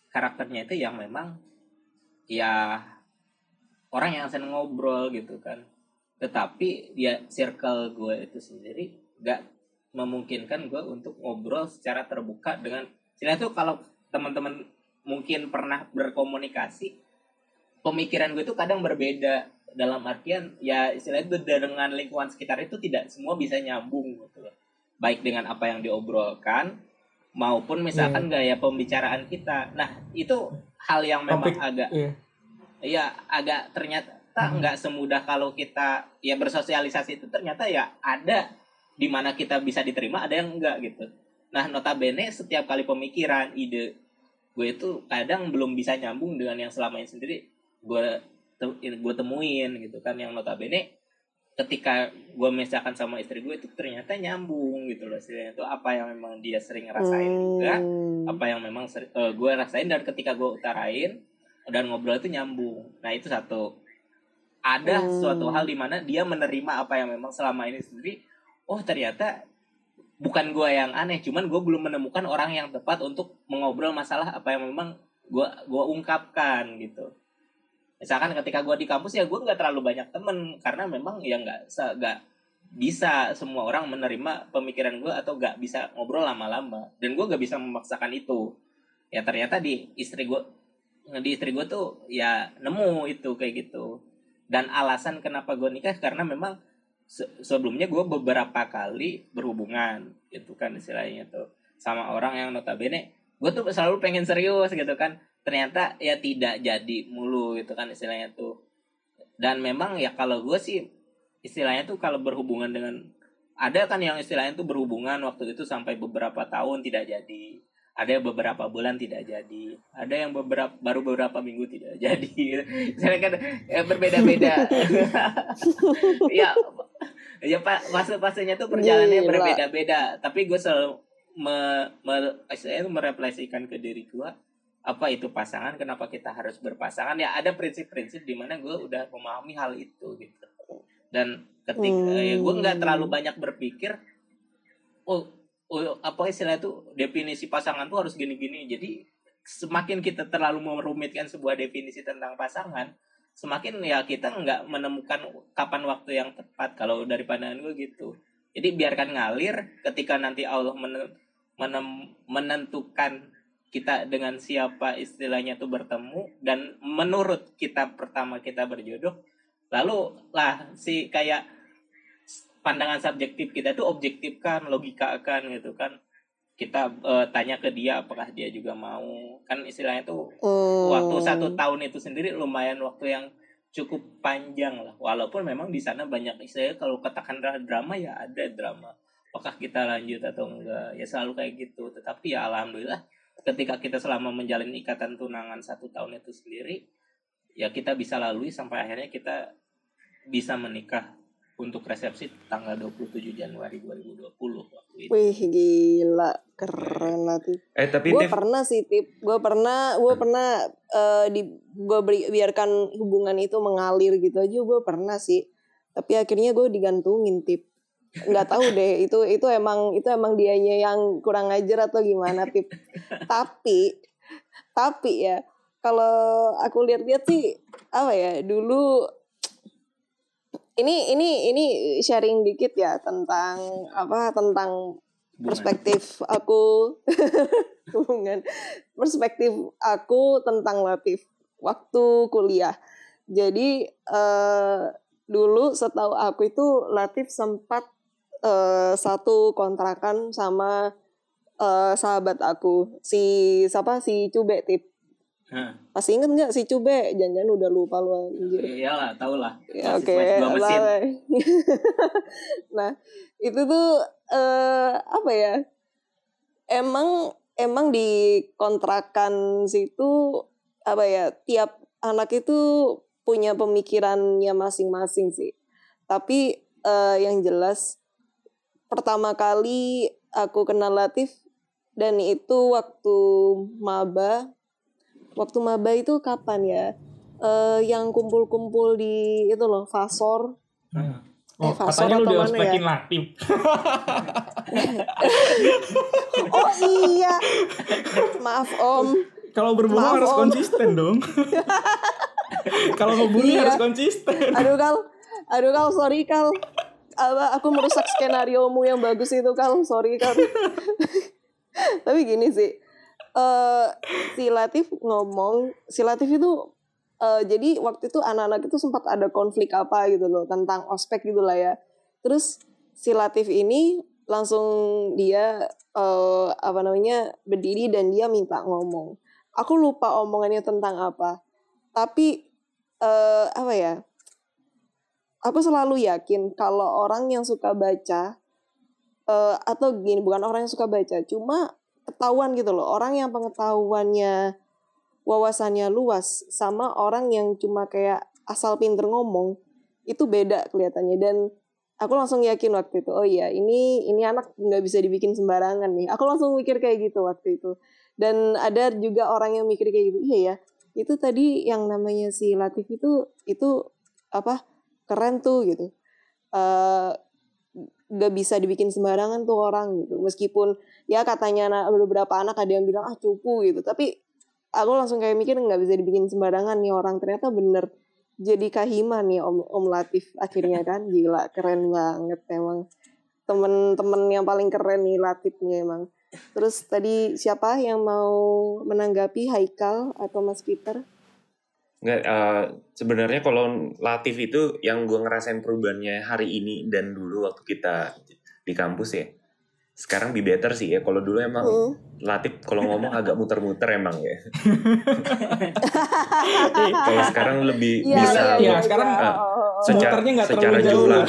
karakternya itu yang memang ya orang yang seneng ngobrol gitu kan tetapi ya circle gue itu sendiri nggak memungkinkan gue untuk ngobrol secara terbuka dengan istilah itu kalau teman-teman mungkin pernah berkomunikasi pemikiran gue itu kadang berbeda dalam artian ya istilah itu dengan lingkungan sekitar itu tidak semua bisa nyambung gitu loh. baik dengan apa yang diobrolkan maupun misalkan gaya pembicaraan kita nah itu hal yang memang Topik. agak Iya. ya agak ternyata Hmm. nggak semudah kalau kita ya bersosialisasi itu ternyata ya ada di mana kita bisa diterima ada yang enggak gitu nah notabene setiap kali pemikiran ide gue itu kadang belum bisa nyambung dengan yang selama ini sendiri gue gue temuin gitu kan yang notabene ketika gue misalkan sama istri gue itu ternyata nyambung gitu loh istilahnya itu apa yang memang dia sering juga Hmm. apa yang memang seri- eh, gue rasain dan ketika gue utarain dan ngobrol itu nyambung nah itu satu ada Hmm. suatu hal di mana dia menerima apa yang memang selama ini sendiri oh ternyata bukan gue yang aneh cuman gue belum menemukan orang yang tepat untuk mengobrol masalah apa yang memang gue gua ungkapkan gitu misalkan ketika gue di kampus ya gue nggak terlalu banyak temen. Karena memang ya nggak nggak bisa semua orang menerima pemikiran gue atau nggak bisa ngobrol lama-lama. Dan gue nggak bisa memaksakan itu. Ya ternyata di istri gue di istri gue tuh ya nemu itu kayak gitu. Dan alasan kenapa gue nikah karena memang se- sebelumnya gue beberapa kali berhubungan gitu kan istilahnya tuh. Sama orang yang notabene gue tuh selalu pengen serius gitu kan ternyata ya tidak jadi mulu gitu kan istilahnya tuh. Dan memang ya kalau gue sih istilahnya tuh kalau berhubungan dengan ada kan yang istilahnya tuh berhubungan waktu itu sampai beberapa tahun tidak jadi ada yang beberapa bulan tidak jadi ada yang beberapa baru beberapa minggu tidak jadi. Misalnya kan ya, berbeda-beda. Ya ya pak fase-fasenya tuh perjalanannya berbeda-beda. Tapi gue selalu me, me, merefleksikan ke diri gue apa itu pasangan kenapa kita harus berpasangan? Ya ada prinsip-prinsip di mana gue udah memahami hal itu gitu. Dan ketika Hmm. ya gue nggak terlalu banyak berpikir oh, oh apa istilahnya tuh definisi pasangan tuh harus gini-gini. Jadi semakin kita terlalu merumitkan sebuah definisi tentang pasangan semakin ya kita nggak menemukan kapan waktu yang tepat kalau dari pandangan gue gitu. Jadi biarkan ngalir ketika nanti Allah men- menem- menentukan kita dengan siapa istilahnya tuh bertemu dan menurut kita pertama kita berjodoh lalu lah si kayak pandangan subjektif kita tuh objektifkan logikakan gitu kan. Kita eh, tanya ke dia apakah dia juga mau. Kan istilahnya tuh Hmm. waktu satu tahun itu sendiri lumayan waktu yang cukup panjang lah. Walaupun memang di sana banyak istilahnya kalau katakan dra- drama ya ada drama. Apakah kita lanjut atau enggak? Ya selalu kayak gitu. Tetapi ya alhamdulillah ketika kita selama menjalin ikatan tunangan satu tahun itu sendiri ya kita bisa lalui sampai akhirnya kita bisa menikah untuk resepsi tanggal 27 Januari 2020 waktu itu. Wih gila keren lah Tip. Eh tapi Gue pernah sih Tip. Gue pernah gue pernah eh, di gue beri, biarkan hubungan itu mengalir gitu aja gue pernah sih. Tapi akhirnya gue digantungin Tip. Nggak tahu deh itu itu emang itu emang dianya yang kurang ajar atau gimana Tip. tapi tapi ya kalau aku lihat-lihat sih apa ya dulu ini ini ini sharing dikit ya tentang apa tentang perspektif aku hubungan perspektif aku tentang Latif waktu kuliah. Jadi eh, dulu setahu aku itu Latif sempat eh, satu kontrakan sama eh, sahabat aku si siapa si Cube Tip. Hah, Masih inget nggak si Cube? Jangan-jangan udah lupa lu anjir. iyalah, tau lah. Ya, Oke, lah. nah itu tuh eh, apa ya? Emang emang di kontrakan situ apa ya? Tiap anak itu punya pemikirannya masing-masing sih. Tapi eh, yang jelas pertama kali aku kenal Latif dan itu waktu maba. Waktu maba itu kapan ya? Eh, yang kumpul-kumpul di itu loh Fasor Oh, Eh, Fasor katanya lu mana spekin Latif. Oh iya. Maaf Om. Kalau berbohong Maaf, harus Om. konsisten dong. Kalau ngebully Iya. harus konsisten. Aduh Kal. Aduh Kal, sorry Kal. Apa, aku merusak skenario mu yang bagus itu Kal. Sorry Kal. Tapi gini sih. eh si Latif ngomong, si Latif itu eh, jadi waktu itu anak-anak itu sempat ada konflik apa gitu loh tentang ospek gitu lah ya. Terus si Latif ini langsung dia eh, apa namanya berdiri dan dia minta ngomong. Aku lupa omongannya tentang apa. Tapi eh, apa ya? Aku selalu yakin kalau orang yang suka baca eh, atau gini bukan orang yang suka baca cuma ketahuan gitu loh. Orang yang pengetahuannya wawasannya luas sama orang yang cuma kayak asal pinter ngomong itu beda kelihatannya. Dan aku langsung yakin waktu itu oh iya ini ini anak nggak bisa dibikin sembarangan nih. Aku langsung mikir kayak gitu waktu itu. Dan ada juga orang yang mikir kayak gitu iya ya itu tadi yang namanya si Latif itu itu apa keren tuh gitu. Eh nggak bisa dibikin sembarangan tuh orang gitu. Meskipun ya katanya anak, beberapa anak ada yang bilang ah cupu gitu. Tapi aku langsung kayak mikir nggak bisa dibikin sembarangan nih orang. Ternyata bener. Jadi kahima nih om om Latif akhirnya kan. Gila keren banget emang. Temen-temen yang paling keren nih Latif nih emang. Terus tadi siapa yang mau menanggapi Haikal atau Mas Peter Nggak, eh, sebenarnya kalau Latif itu yang gue ngerasain perubahannya hari ini dan dulu waktu kita di kampus ya. Sekarang di better sih ya. Kalau dulu emang Hmm. Latif kalau ngomong agak muter-muter emang ya. kalau sekarang lebih Iya, bisa iya, iya. sekarang, oh. secara Muternya nggak secara terlalu jauh jumlah.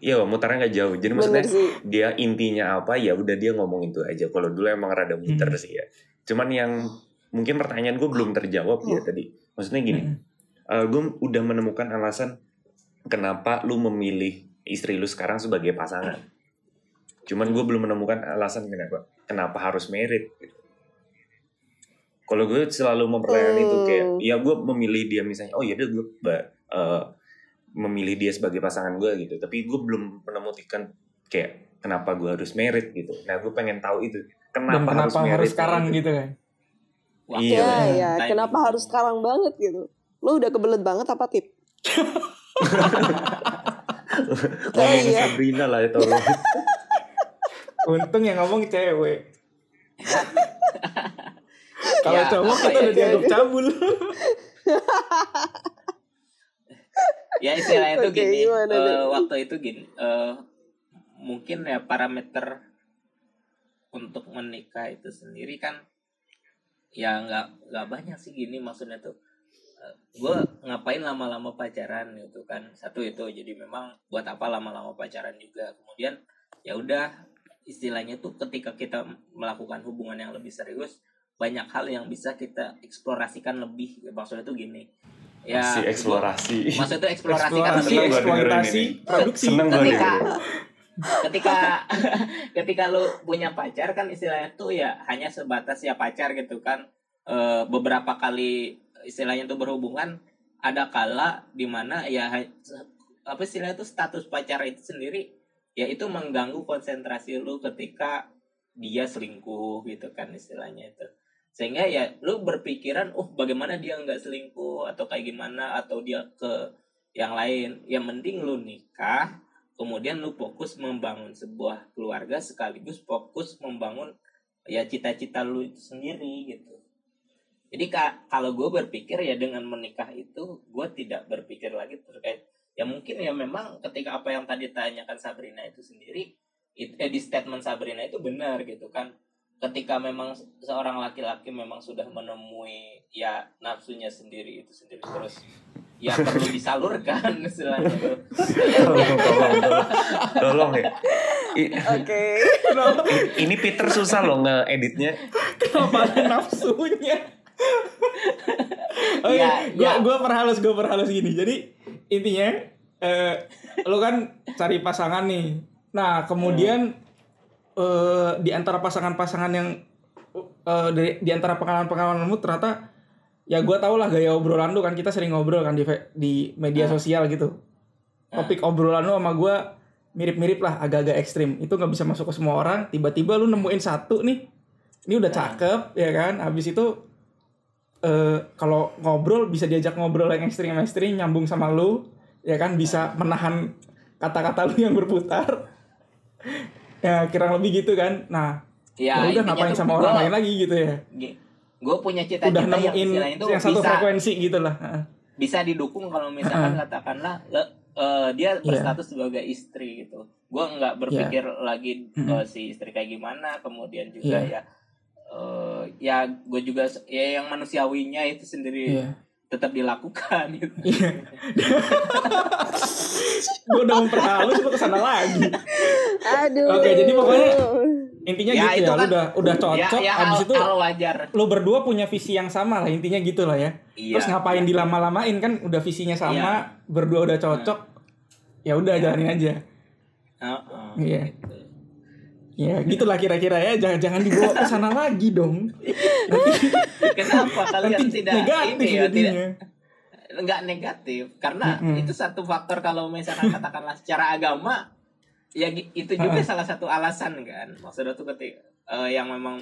Iya, muternya nggak jauh. Jadi maksudnya bener sih dia intinya apa ya udah dia ngomong itu aja. Kalau dulu emang rada muter Hmm. sih ya. Cuman yang mungkin pertanyaan gue belum terjawab ya Hmm. tadi. Maksudnya gini, Hmm. gue udah menemukan alasan kenapa lu memilih istri lu sekarang sebagai pasangan. Cuman gue belum menemukan alasan kenapa kenapa harus merit. Gitu. Kalau gue selalu mempertanyakan itu kayak, Hmm. ya gue memilih dia misalnya, oh ya udah gue eh, memilih dia sebagai pasangan gue gitu. Tapi gue belum menemukan kayak kenapa gue harus merit gitu. Nah gue pengen tahu itu Dan kenapa, kenapa harus harus, merit sekarang gitu. gitu kan? Iya, ya bener. ya Timing. kenapa harus sekarang banget gitu lo udah kebelet banget apa tip Ngomongin iya. Sabrina lah ya tolong. Untung yang ngomong cewek. Kalau Ya, cowok kita ya, udah dianggap cabul. ya istilahnya tuh Oke, gini gimana eh, tuh? waktu itu gini eh, mungkin ya parameter untuk menikah itu sendiri kan ya nggak nggak banyak sih gini maksudnya tuh gue ngapain lama-lama pacaran gitu kan satu itu jadi memang buat apa lama-lama pacaran juga kemudian ya udah istilahnya tuh ketika kita melakukan hubungan yang lebih serius banyak hal yang bisa kita eksplorasikan lebih maksudnya tuh gini ya si eksplorasi. maksudnya tuh eksplorasi, kan Eksplorasi, Seneng lebih eksploitasi, produksi. Seneng ketika. Ketika ketika lu punya pacar kan istilahnya tuh ya hanya sebatas ya pacar gitu kan. Eh, beberapa kali istilahnya tuh berhubungan ada kala di mana ya apa istilahnya tuh status pacar itu sendiri ya itu mengganggu konsentrasi lu ketika dia selingkuh gitu kan istilahnya itu. Sehingga ya lu berpikiran oh bagaimana dia nggak selingkuh atau kayak gimana? Atau dia ke yang lain. Yang mending lu nikah kemudian lu fokus membangun sebuah keluarga sekaligus fokus membangun ya cita-cita lu itu sendiri gitu. Jadi ka- kalau gue berpikir ya dengan menikah itu gue tidak berpikir lagi terkait ya mungkin ya memang ketika apa yang tadi tanyakan Sabrina itu sendiri it- eh, di statement Sabrina itu benar gitu kan. Ketika memang seorang laki-laki memang sudah menemui ya nafsunya sendiri itu sendiri terus ya perlu disalurkan istilahnya tolong, tolong, tolong, tolong ya. I- oke i- ini Peter susah loh nge-editnya. Kenapa nafsunya? oh iya, Ya, gua ya. gua perhalus, gua perhalus gini. Jadi intinya eh lu kan cari pasangan nih. Nah, kemudian eh di antara pasangan-pasangan yang eh dari di antara pengalaman-pengalamanmu ternyata ya gua tau lah gaya obrolan lu kan kita sering ngobrol kan di di media Hmm. sosial gitu. Topik obrolan lu sama gua mirip-mirip lah, agak-agak ekstrim. Itu nggak bisa masuk ke semua orang. Tiba-tiba lu nemuin satu nih, ini udah Nah. cakep ya kan. Habis itu eh kalau ngobrol bisa diajak ngobrol yang ekstrim-ekstrim nyambung sama lu, ya kan bisa menahan kata-kata lu yang berputar. ya kurang lebih gitu kan. Nah, ya, udah intinya ngapain sama orang lain lagi gitu ya. Gue punya cita-cita Udah yang nemuin istilahnya itu yang satu bisa frekuensi gitu lah. Heeh. bisa didukung kalau misalkan katakanlah le- eh, dia Iya. berstatus sebagai istri gitu. Gue nggak berpikir lagi Mm-mm. eh, si istri kayak gimana, kemudian juga Iya. ya eh, ya gue juga ya yang manusiawinya itu sendiri Iya. tetap dilakukan gitu. Iya. gue udah memperhalus lu ke sana lagi. Aduh. Oke, jadi pokoknya Intinya Ya, gitu itu ya, kan- udah udah cocok, ya, ya abis hal, itu hal wajar. lu berdua punya visi yang sama lah intinya gitu lah ya. Iya. Terus ngapain dilama-lamain kan udah visinya sama, berdua udah cocok. Ya udah jalanin aja. Heeh, Iya. gitu. Ya, gitulah kira-kira ya. Jangan jangan dibawa ke sana lagi dong. Kenapa kalian Nanti tidak negatif ini ya tidak jadinya. nggak negatif karena Mm-mm. itu satu faktor kalau misalkan katakanlah secara agama ya itu juga Ha-ha. salah satu alasan kan. Maksudnya tuh ketika eh, yang memang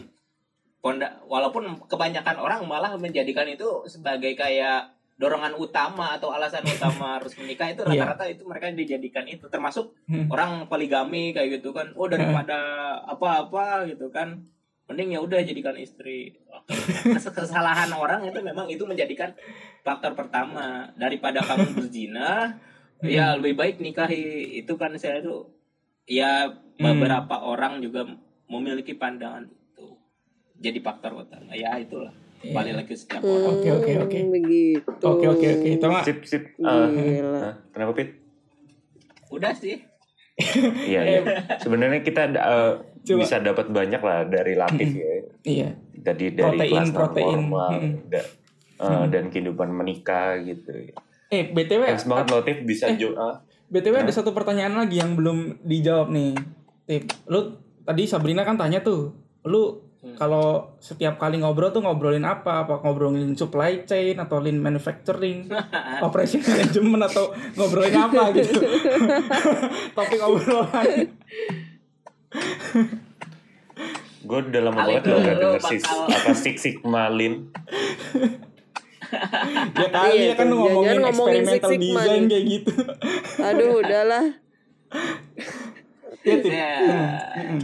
ponda walaupun kebanyakan orang malah menjadikan itu sebagai kayak dorongan utama atau alasan utama harus menikah itu Iya. rata-rata itu mereka dijadikan itu. Termasuk Hmm. orang poligami kayak gitu kan. Oh daripada apa-apa gitu kan. Mending ya udah jadikan istri. Kes- kesalahan orang itu memang itu menjadikan faktor pertama. Daripada kamu berzina ya lebih baik nikahi. Itu kan saya itu ya beberapa orang juga memiliki pandangan itu jadi faktor utama ya itulah balik lagi setiap orang Oke, oke, oke. Hmm, Begitu. Oke oke oke. Itu mah Sip sip. Gila. nah, kenapa Pit? udah sih Iya iya. Sebenarnya kita eh, Coba. bisa dapat banyak lah dari Latif ya. iya. Tadi dari Protein, kelas protein. normal Mm-mm. da- eh, dan kehidupan menikah gitu. Eh, BTW Thanks banget Latif bisa Eh. jo ah. BTW ada satu pertanyaan lagi yang belum dijawab nih. Tip, lu tadi Sabrina kan tanya tuh, lu Hmm. kalau setiap kali ngobrol tuh ngobrolin apa? Apa ngobrolin supply chain atau lean manufacturing, operation management atau ngobrolin apa gitu? Topik obrolan. Gue udah lama banget gak denger bakal- apa Six Sigma Lean. Ya kali Iya ya kan tuh, ngomongin jangan ngomongin experimental Six Sigma design nih. kayak gitu. Aduh, udahlah. Ya, Tip. Ya. Mm-mm.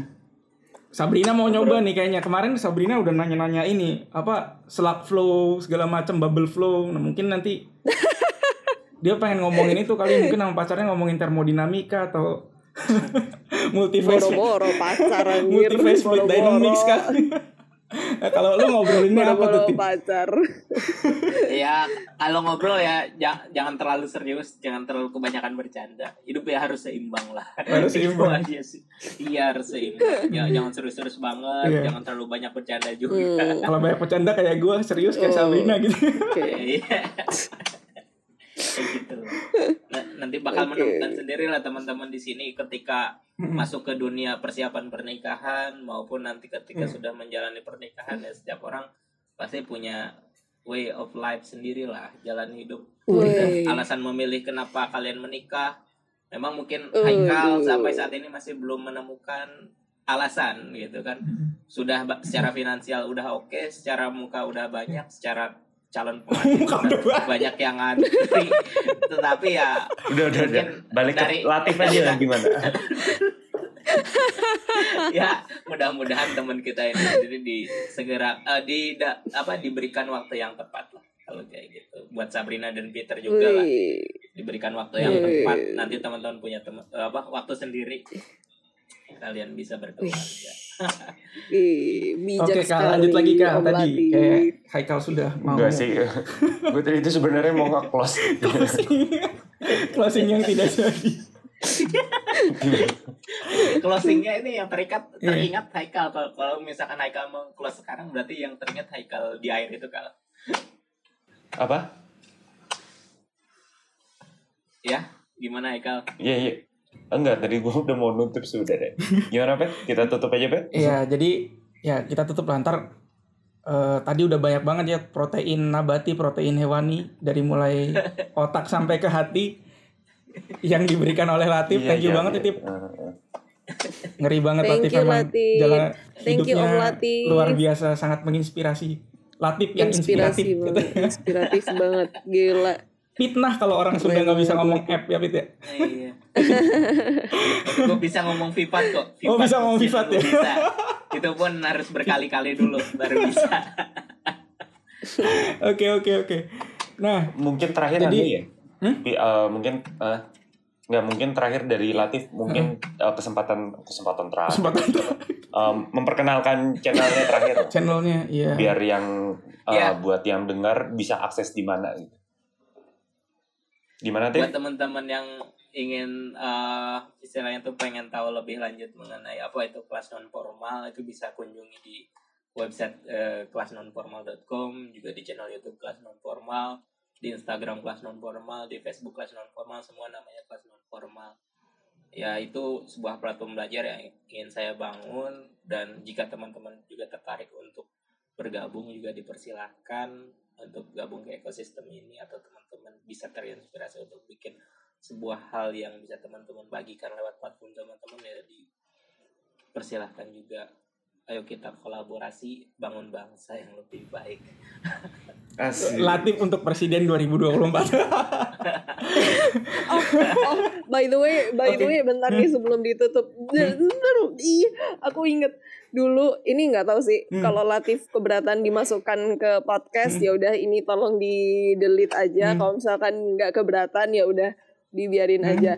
Sabrina mau nyoba nih kayaknya. Kemarin Sabrina udah nanya-nanya ini, apa slug flow segala macam bubble flow. Nah, mungkin nanti dia pengen ngomongin itu kali mungkin sama pacarnya ngomongin termodinamika atau multiphase Boro-boro pacar anjir. multiphase fluid dynamics kali. Nah, kalau lu ngobrolinnya apa tuh? Pacar. ya kalau ngobrol ya ja- jangan terlalu serius jangan terlalu kebanyakan bercanda hidup ya harus seimbang lah Harus seimbang. aja sih iya harus seimbang ya, jangan serius-serius banget Iya. jangan terlalu banyak bercanda juga Hmm. Kalau banyak bercanda kayak gue serius kayak Oh. Sabrina gitu. Oke. Gitu. Nah, nanti bakal Oke. menemukan sendiri lah teman-teman di sini ketika masuk ke dunia persiapan pernikahan maupun nanti ketika sudah menjalani pernikahan ya setiap orang pasti punya way of life sendiri lah jalan hidup Wey. dan alasan memilih kenapa kalian menikah memang mungkin Uh. Haikal sampai saat ini masih belum menemukan alasan gitu kan sudah ba- secara finansial udah oke secara muka udah banyak secara calon udah banyak yang ngantri. Tetapi ya Udah udah udah. Mungkin Balik dari- ke Latif aja lah gimana? ya mudah-mudahan teman kita ini sendiri di segera eh, di da- apa diberikan waktu yang tepat lah kalau kayak gitu. Buat Sabrina dan Peter juga lah. Diberikan waktu yang Wih. tepat. Nanti teman-teman punya teman apa waktu sendiri. Kalian bisa berkeluarga Ih, bijak Oke kak sekali, lanjut lagi kak Om tadi kayak Haikal sudah mau Enggak sih. Gue tadi itu sebenarnya mau nge-close. closing closing yang tidak jadi. closingnya ini yang terikat Iya. teringat Haikal kalau kalau misalkan Haikal mau close sekarang berarti yang teringat Haikal di air itu kalau Apa? ya gimana Haikal Iya iya. Enggak, tadi gue udah mau nutup sudah deh. Gimana, Pet? Kita tutup aja, Pet? Iya, jadi ya kita tutup lantar. Eh, tadi udah banyak banget ya protein nabati, protein hewani dari mulai otak sampai ke hati yang diberikan oleh Latif. Iya, Thank you iya, banget iya. Titip. Eh, eh. Ngeri banget Thank Latif you, emang Latif. jalan Thank you, hidupnya Om Latif. luar biasa, sangat menginspirasi. Latif yang Inspirasi inspiratif. banget, inspiratif banget, gila. Fitnah kalau orang Sunda nggak bisa ngomong app ya Fit ya. iya gue bisa ngomong Vivat kok Oh, bisa ngomong Vivat ya? Bisa. itu pun harus berkali-kali dulu baru bisa Oke oke oke. Nah, Mungkin terakhir Jadi- anu ya. Hmm? Eh, mungkin eh, nggak mungkin terakhir dari Latif mungkin eh, kesempatan kesempatan terakhir kesempatan Em, memperkenalkan channelnya terakhir channelnya iya. biar yang eh, Ya. buat yang dengar bisa akses di mana gitu. Gimana buat Teh? teman-teman yang ingin eh, istilahnya tuh pengen tahu lebih lanjut mengenai apa itu kelas non formal itu bisa kunjungi di website eh, kelasnonformal.com juga di channel YouTube kelas non formal di Instagram kelas non formal di Facebook kelas non formal semua namanya kelas non formal ya itu sebuah platform belajar yang ingin saya bangun dan jika teman-teman juga tertarik untuk bergabung juga dipersilahkan untuk gabung ke ekosistem ini atau teman-teman bisa terinspirasi untuk bikin sebuah hal yang bisa teman-teman bagikan lewat platform teman-teman ya dipersilahkan juga ayo kita kolaborasi bangun bangsa yang lebih baik Asik. Latif untuk presiden 2024. oh, by the way, by the Oke. way, bentar nih sebelum ditutup. Bentar, ih, aku inget dulu ini nggak tahu sih Hmm. kalau Latif keberatan dimasukkan ke podcast ya udah ini tolong di delete aja. Hmm. Kalau misalkan nggak keberatan ya udah dibiarin Hmm. aja.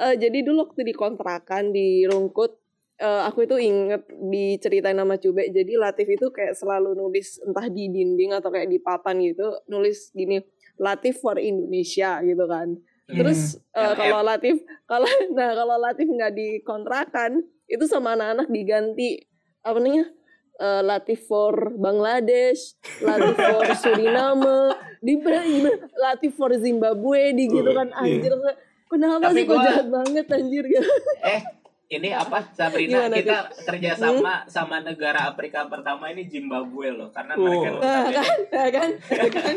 Eh, jadi dulu waktu di kontrakan di Rungkut eh, aku itu inget diceritain nama Cube jadi Latif itu kayak selalu nulis entah di dinding atau kayak di papan gitu nulis gini Latif for Indonesia gitu kan terus eh, LF. kalau Latif kalau nah kalau Latif nggak dikontrakan itu sama anak-anak diganti apa namanya Eh, Latif for Bangladesh, Latif for Suriname, di gimana? Latif for Zimbabwe, di gitu kan Iya. anjir. Kenapa Tapi sih kok gua- jahat banget anjir gitu. eh ini apa Sabrina Gimana, kita kerjasama sama negara Afrika pertama ini Zimbabwe loh karena mereka Oh. Nah, notabene- kan, ya kan, ya kan.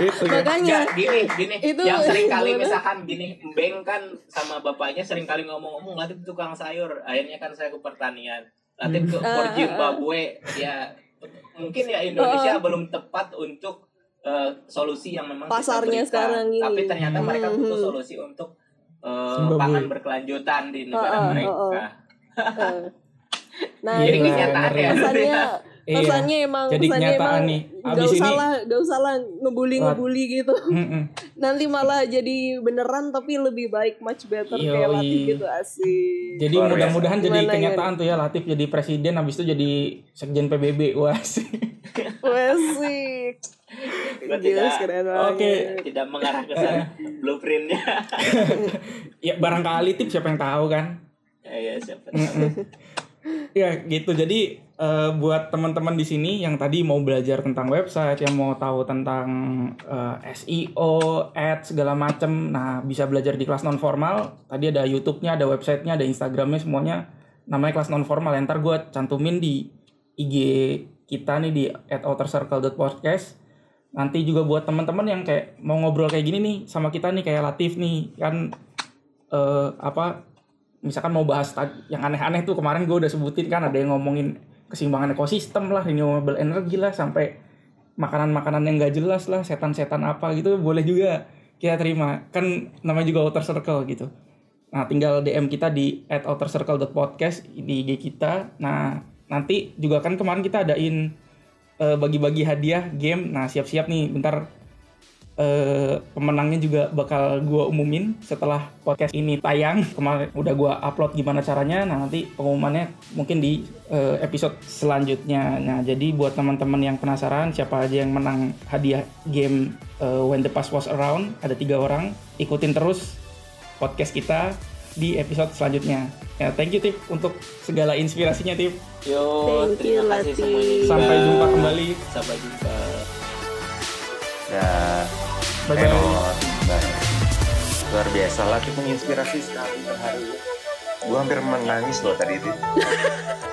itu ya. Makanya Nggak, gini gini Itu yang sering kali gimana? misalkan gini Beng kan sama bapaknya sering kali ngomong-ngomong Latif tukang sayur akhirnya kan saya ke pertanian Latif ke Ah, ah, for ah. Zimbabwe ya mungkin ya Indonesia Ah. belum tepat untuk eh, solusi yang memang Pasarnya sekarang gini. tapi ternyata mereka Hmm. butuh solusi untuk eh, Zimbabwe. pangan berkelanjutan di negara ah, mereka ah, ah. Eh. Nah, Jadi ini kenyataan ya. pesannya Iya. pesannya emang Jadi pesannya kenyataan emang nih. gak usah ini- lah gak usah lah ngebully ngebully gitu Mm-mm. nanti malah jadi beneran tapi lebih baik much better kayak Yoi. Latif gitu asik Jadi mudah-mudahan jadi Gimana, kenyataan tuh ya Latif jadi presiden habis itu jadi sekjen PBB. Wah. sih. Asik Gua Gila, tidak- keren Oke. tidak mengarah ke sana blueprintnya Ya barangkali tip siapa yang tahu kan. ya siapa Mm-mm. Ya gitu. Jadi eh, buat teman-teman di sini yang tadi mau belajar tentang website, yang mau tahu tentang eh, SEO, ads segala macem, nah bisa belajar di kelas non formal. Tadi ada YouTube-nya, ada websitenya, ada Instagramnya semuanya. Namanya kelas non formal. Ntar gue cantumin di IG kita nih di @outercircle.podcast. Nanti juga buat teman-teman yang kayak mau ngobrol kayak gini nih sama kita nih kayak Latif nih kan eh apa misalkan mau bahas yang aneh-aneh tuh kemarin gue udah sebutin kan ada yang ngomongin keseimbangan ekosistem lah renewable energy lah sampai makanan-makanan yang gak jelas lah setan-setan apa gitu boleh juga kita terima. Kan namanya juga outer circle gitu. Nah tinggal DM kita di at outercircle.podcast di IG kita. Nah nanti juga kan kemarin kita adain eh, bagi-bagi hadiah game. Nah siap-siap nih bentar eh, pemenangnya juga bakal gua umumin setelah podcast ini tayang. Kemarin udah gua upload gimana caranya. Nah, nanti pengumumannya mungkin di eh, episode selanjutnya. Nah, jadi buat teman-teman yang penasaran siapa aja yang menang hadiah game eh, When the Past Was Around, ada tiga orang. Ikutin terus podcast kita di episode selanjutnya. Ya, thank you Tip untuk segala inspirasinya Tip. Yo, Thank you, terima kasih Latif. semuanya. Sampai jumpa kembali. Sampai jumpa. Ya, Dah. Bye Luar biasa lah, itu menginspirasi sekali Terharu, hari. Gue hampir menangis loh tadi itu.